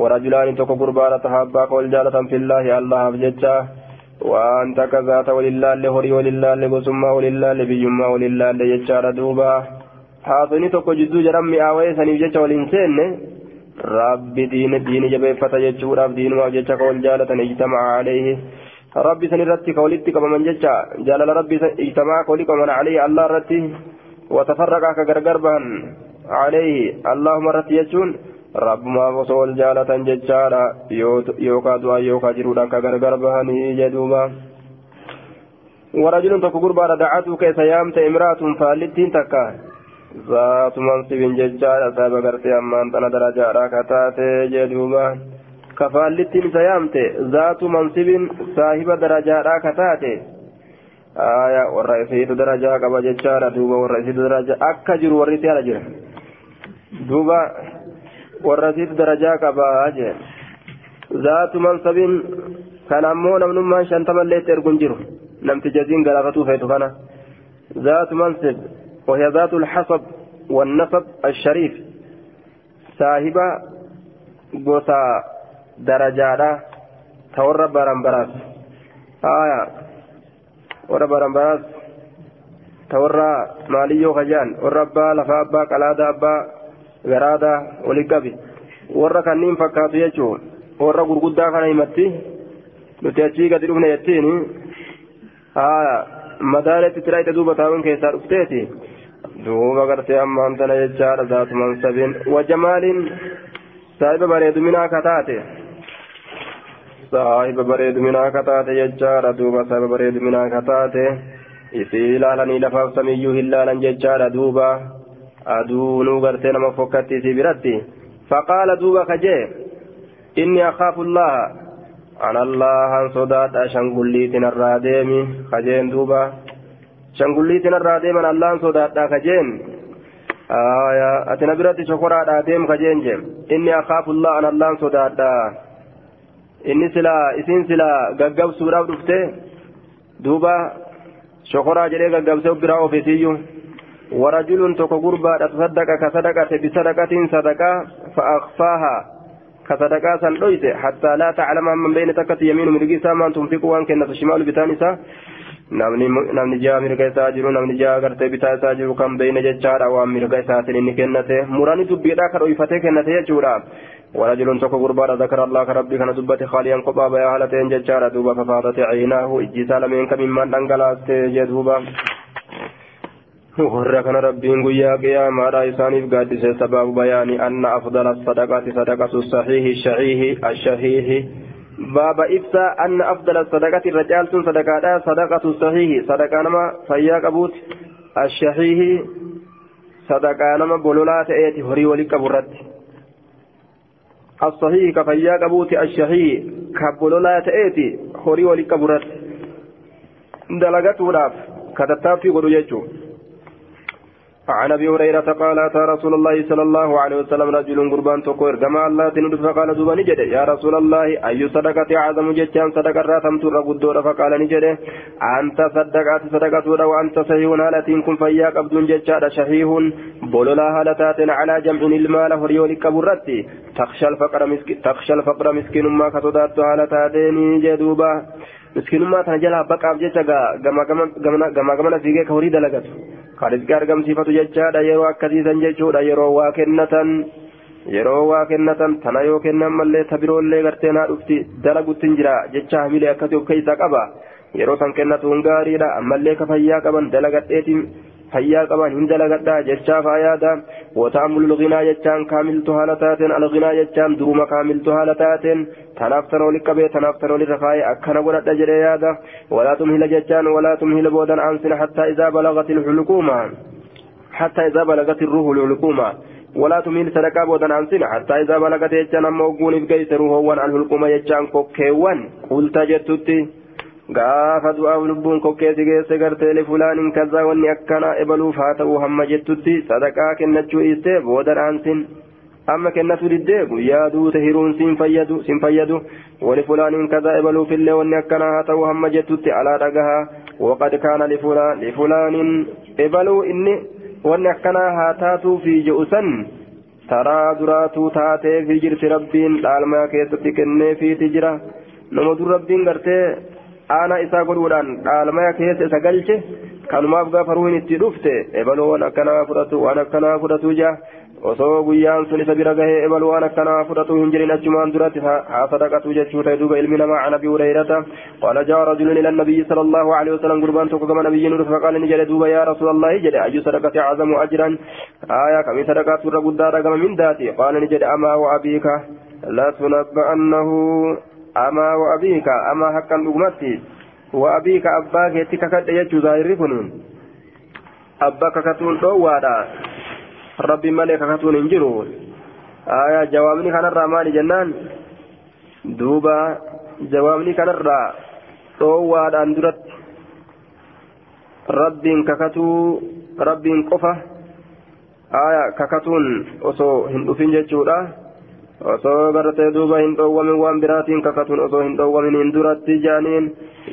S1: ورجلان تك قربان تحابا قول جالة في الله الله بججا وأنت كذات ولله لهري ولله لقسمة ولله لبيما ولله لججار دوبا. حاصني تك جدو جرمي آوي سنيف والإنسان rabbi diini diini jabeeffata jechuudhaaf diinumaaf jecha ka wal jaalatan ijtamaa alayhi rabbi san irratti ka walitti qabaman jecha jaalala rabbi ijtamaa ka walitti qabaman alayhi allah irratti watafarraqa ka gargar bahan alayhi allahuma irratti jechuun rabbumaaf osoo wal jaalatan jechaadha yookaa du'aa yookaa jiruudhaan ka gargar bahanii jedhuuba ورجل تكو قربان دعته كيس يامت امرأة فالتين تكا ذات منصب ججار أصاب قرتي أمان تنا درجة راكتات جدوبا كفالتين سيامت ذات منصب صاحب درجة راكتات آية والرئيسيت درجة قبا ججار دوبا والرئيسيت درجة أكجر على جره دوبا والرئيسيت درجة قبا أجر ذات منصب كان أمون من ما شنتم اللي ترقن جره نمت جزين قلافتو فيتو ذات منصب وهي ذات الحسب والنسب الشريف. صاحبة قوسا درجادا تور برامبراس آية. ور برامبراس تور ماليو خجان. وربا لفا أبا قلادا أبا غرادا ولقبي. ور كنين فكاتو يجو. ور غرغدا كان يمتي achii gadi dhufne jettiin madaalatti tiraayita duuba taa'uun keessaa dhufteeti duuba gartee ammaan tana jechaadha zaatu mansabiin wajamaaliin saahiba bareeduminaa kataate saahiba bareeduminaa kataate jechaadha duuba saahiba bareeduminaa kataate isii ilaalanii lafaaf samiyyuu hin laalan jechaadha duuba aduunuu gartee nama fokkatti isii biratti faqaala duuba kajee inni akhaafu allaha an allahan sodaadha shangulliitin irraa deemi kajeen duuba shangulliitin irraa deeman allahan sodaadha kajeen ati na biratti shokoraadha deem kajeen je inni akaafullaa an allahan sodaadha inni silaa isin silaa gaggabsuudhaaf dhufte duuba shokoraa jedhee gaggabsee biraa ofisiiyyu ورجل تكو غربا تصدق كصدقة بصدقة صدقة فأخفاها كصدقاء سن دويته حتى لا تعلم من بين تكت يمين مرقي سامان تنفق وان كنت شمال بتانسا namni jaa mirga isaa jiru namni jaa gartee bitaa isaa jiru kan beeyna jechaadha waan mirga isaatiin inni kennate muranii dubbiidha ka dhoyfatee kennate jechuudha ورجل تكو غربا ذكر الله كربي كان دبت خاليا قبا بيا حالتين ججارة دوبا ففاضت عيناه أجي سالمين كممان انقلات جدوبا warra kana rabbiin guyyaa qiyaamaadha isaaniif gaaddise sababu bayaani anna afdala sadaqaati sadaqatu sahiihi shahiihi ashahiihi anna afdala sadaqati irra caaltuun sadaqaadha sadaqatu sahiihi sadaqaa nama fayyaa qabuuti ashahiihi sadaqaa nama bololaa ta'eeti horii walii qabu irratti الصحيح كفيا قبوت الشهي كبولولا تأتي هوري ولي قبرت دلغت وراف كتتافي قدو يجو عن أبي هريرة قال أتى رسول الله صلى الله عليه وسلم رجل قربان تقول كما الله تند فقال دوبا نجد. يا رسول الله أي صدقة اعظم جتان صدقة راتم تر غدور فقال نجد. أنت صدقات صدقة وأنت صحيح هالتين كن فيا قبض جتان شهيه بولولا هالتات على جمع المال فريول كبرتي تخشى الفقر مسكين تخشى الفقر مسكين ما كتدات هالتاتين جدوبا مسكينummaa tana jalaa baqaaf jecha gama gamana fiigee ka horii dalagatu kan rizqii argamsiifatu jechaadha yeroo akkasiisan jechuudha yeroo waa kennatan yeroo waa kennatan tana yoo kennan mallee ta biroollee gartee naa dhufti dalaguttin jira jecha hamilee akkasii of keessaa qaba yeroo san kennatuun gaariidha ammallee ka fayyaa qaban dalagadheetiin lginaa jechaan kaamiltu haala taateen alginaa jechaan duruma kaamiltu haala taateen tanaaf tan oli qabee tanaaf tan olirra kaayee akkana godhadha jedhee yaada walaa tumhila jechaan walaa tumhila boodan aansina hattaa izaa balagat ilxuluquuma hattaa izaa balagat irruhu ilxuluquuma ولا تميل صدقة بودن أنسين حتى إذا بلغت يجان أما وقون إفقيت روحوان الحلقوم يجان كوكيوان قلت جتتي gaafa du'aaf lubbuun kokkeessi geesse gartee lifulaaniin kazaa wanni akkana ebaluuf haa ta'uu hamma jettutti sadaqaa kennachuu dhiistee booda dhaansin amma kennatu diddee guyyaa duute hiruun siin fayyadu siin fayyadu wali fulaaniin kazaa ebaluufillee wanni akkana haa ta'uu hamma jettutti alaa dhagahaa waqad kaana lifulaaniin ebaluu inni wanni akkana haa taatuu fi je'u san taraa duraatuu taatee fi jirti rabbiin dhaalmaa keessatti kenneefiiti jira nama dur rabbiin gartee aanaa isaa godhuudhaan dhaalmaya keessa isa galche kanumaaf gaafa ruhin itti dhufte ebaluu waan akkanaa fudhatu waan akkanaa fudhatu jaa osoo guyyaan sun isa bira gahee ebaluu waan akkanaa fudhatu hin jirin achumaan duratti haa sadaqatu jechuu duuba ilmi namaa can abi hurayrata qaala jaa rajulun ila nabiyyi sala allahu alehi gurbaan tokko gama nabiyyiin dhufe faqaala ni jedhe duuba yaa rasuula allahi jedhe ayyu sadaqati acazamu ajran aya kamii sadaqaatu irra guddaadha gama mindaati qaala ni jedhe amaa wa abiika latunabba'annahu أما وأبيك أما حقا أغمتي وأبيك أباك يتككد يجو ظاهر كنون أباك كتون دوادا ربي ملك كتون انجرو. آية جوابني كان الرحمن جنان. دوبا جوابني كان الرا. دوادا اندرت. ربي ككتو ربي قفة. آية ككتون. أصو هندوفين جتشودا osoo gartee duuba hin dhoowwamin waan biraatiin kakatuun osoo hin dhoowwamin hin duratti jaaniin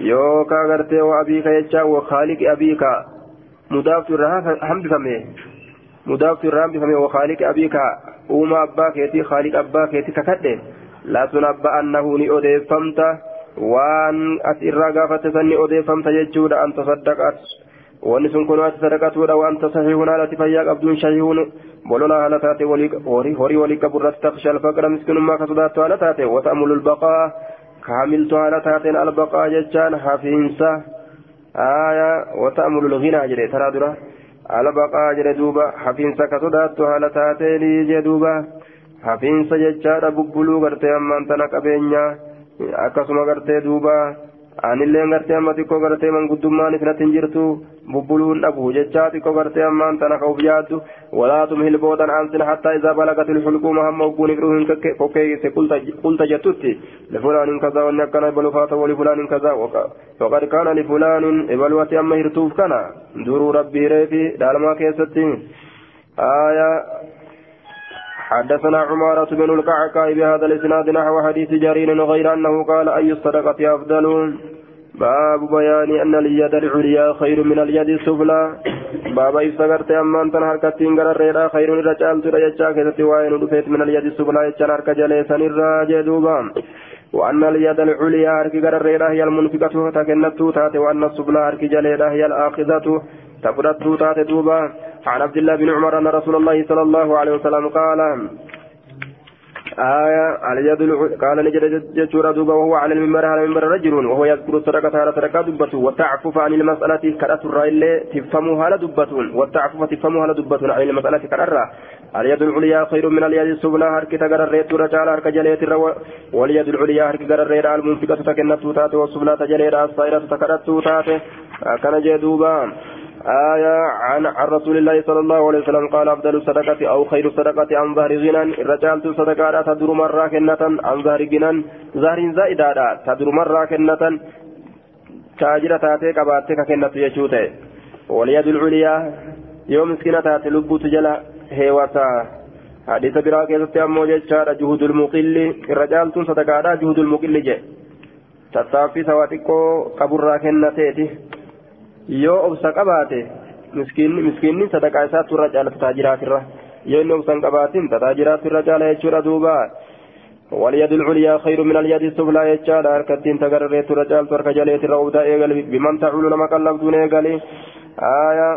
S1: yookaa gartee waa abiika jechaa waa khaaliqi abiika mudaaftu irraa hambifame mudaaftu irraa hambifame waa khaaliqi abiika uuma abbaa keetii khaaliq abbaa keetii kakadhe laasun abba annahu ni odeeffamta waan as irraa gaafatte san ni odeeffamta jechuudha anta saddaqat wanni sun kun ati sadaqatuudha wanta sahiihun haalati fayyaa qabduun shahiihun haala taate horii walii qabu irratti taksha alfaqra miskinummaa ka sodaattu haala taate wata'amulu albaqaa kaamiltu haala taateen albaqaa jechaan hafiinsa aya wata'amulu lginaa jedhe taraa dura albaqaa jedhe duuba hafiinsa ka sodaattu haala taateenii jee duuba hafiinsa jechaadha bubbuluu gartee ammaan tana qabeenya akkasuma gartee duuba anillee gartee amma xiqqoo gartee manguddummaan isinatti hin jirtu bubbuluun dhabu jechaa xiqqoo gartee ammaan tana ka'uuf yaaddu walaa tumhil boodan aansin hattaa izaa balagatil xulquuma hamma ogguun ifruuhin kokkeeyse qulta jettutti lifulaanin kazaa wanni akkana ibaluuf haa ta'u lifulaanin kazaa waqad kaana lifulaanin ibaluwati amma hirtuuf kana duruu rabbii hireefi dhaalmaa keessatti aayaa حدثنا عمارة بن القعقاع بهذا الإسناد نحو حديث جرير غير أنه قال أي الصدقة أفضل؟ باب بيان أن اليد العليا خير من اليد السفلى. باب إفتقرت أما أنت هركتين قرر خير الرجال ترى كذا وين دفيت من اليد السفلى. يجان جليسا الراجع دوبا. وأن اليد العليا هرك قرر هي المنفقة تكنت تاتي وأن السفلى هرك جليسا هي الآخذة تفرت تاتي دوبا. عن عبد الله بن عمر أن رسول الله صلى الله عليه وسلم قال آية على يد قال نجد جتورا دوبا وهو على المنبر على المنبر رجل وهو يذكر الصدقة على صدقة دبته والتعفف عن المسألة كرة الرأي تفهمها على دبته والتعفف تفهمها على دبته عن المسألة كرة اليد العليا خير من اليد السفلى هرك تقرر ريت رجال هرك جليت واليد العليا هرك قرر ريت المنفقة تكنت تاتي والسفلى تجليت الصائرة تكرت تاتي كان جدوبا آية عن عن رسول الله صلى الله عليه وسلم قال أفضل الصدقة أو خير الصدقة عن ظهر غنى؟ الرجال صدقة تدر مرة كنة عن ظهر غنى. ظهر زائدة تدر مرة كنة. تاجرة تاتي كباتك كنة يشوته واليد العليا يوم مسكينة تاتي لبو تجلا هيوتا حديث براك يزتي أمو جيشار جهود المقل. الرجال صدقة جهود المقل جي. تتافي سواتيكو قبر كنة تيتي. Yoo obsa qabaate miskiinni sadaqaa isaatti irra caala tajaajiraatirra yoo inni obsa hin qabaatin tajaajiraatu irra caala jechuudha duuba واليد العليا خير من اليد السفلى يجعل أركتين تقررت رجال ترك جليت الروضة إيقل بمن تعول لما قلب دون إيقل آية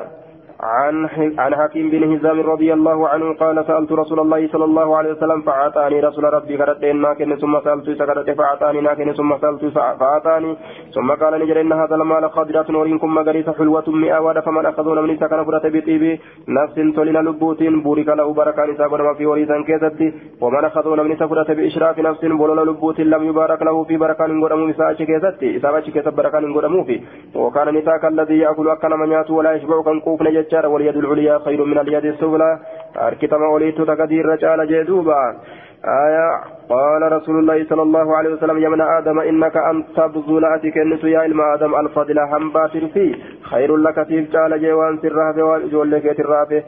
S1: عن عن حكيم بن هزام رضي الله عنه قال سألت رسول الله صلى الله عليه وسلم فأعطاني رسول ربي كرتين ناكن ثم سألت سكرت فأعطاني ناكن ثم سألت فأعطاني. ثم قال نجر إن هذا المال خضرة نوريكم مغريس حلوة مئة ود فمن أخذون من سكن فرت بطيب. نفس تلنا لبوت بورك له بركان ساقنا في وريسا كيزتي ومن أخذون من سكرت بإشراف نفس بولنا لبوت لم يبارك له في بركان قدمو إساءة كيزتي إساءة كيزت بركان قدمو في. وكان نساك الذي يأكل أكل من يات ولا يشبع كان قوفنا ججار واليد العليا خير من اليد السفلى أركتما وليت تقدير رجال جدوبا آية قال رسول الله صلى الله عليه وسلم يا من آدم إنك أن تبذل أتكنس يا إلما آدم الفضل هم فيه خير لك في جال جوان سرها وجول لك ترافه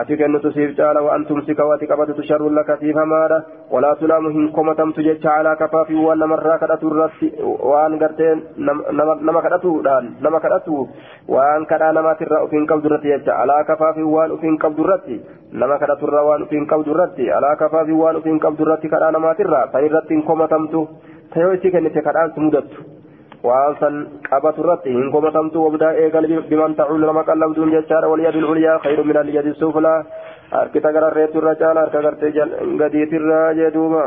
S1: ati kennutu siif caala waan tumsika waati qabatutu sharrun laka siif hamaadha walaa tulaamu hin komatamtu jecha alaa kafaafi waan namarraa kadhatu irratti waan gartee nama kadhatuudhaan nama kadhatu waan kadhaa namaatirraa uf hin qabdu irratti jecha alaa kafaafi waan uf hin qabdu irratti nama kadhaturraa waan uf hin qabdu irratti alaa kafaafi waan uf hin qabdu irratti kadhaa namaatirraa san irratti hin komatamtu tayoo isii kennite kadhaan si mudattu waan san qabatu irratti hin gomatamtu wabdaa eegal biman ta'uun nama qalabduun jechaadha waliyadin ulyaa khayru min alyadi suflaa harkita gararreetu irra caala harka gartee gadiitirraa jee duuba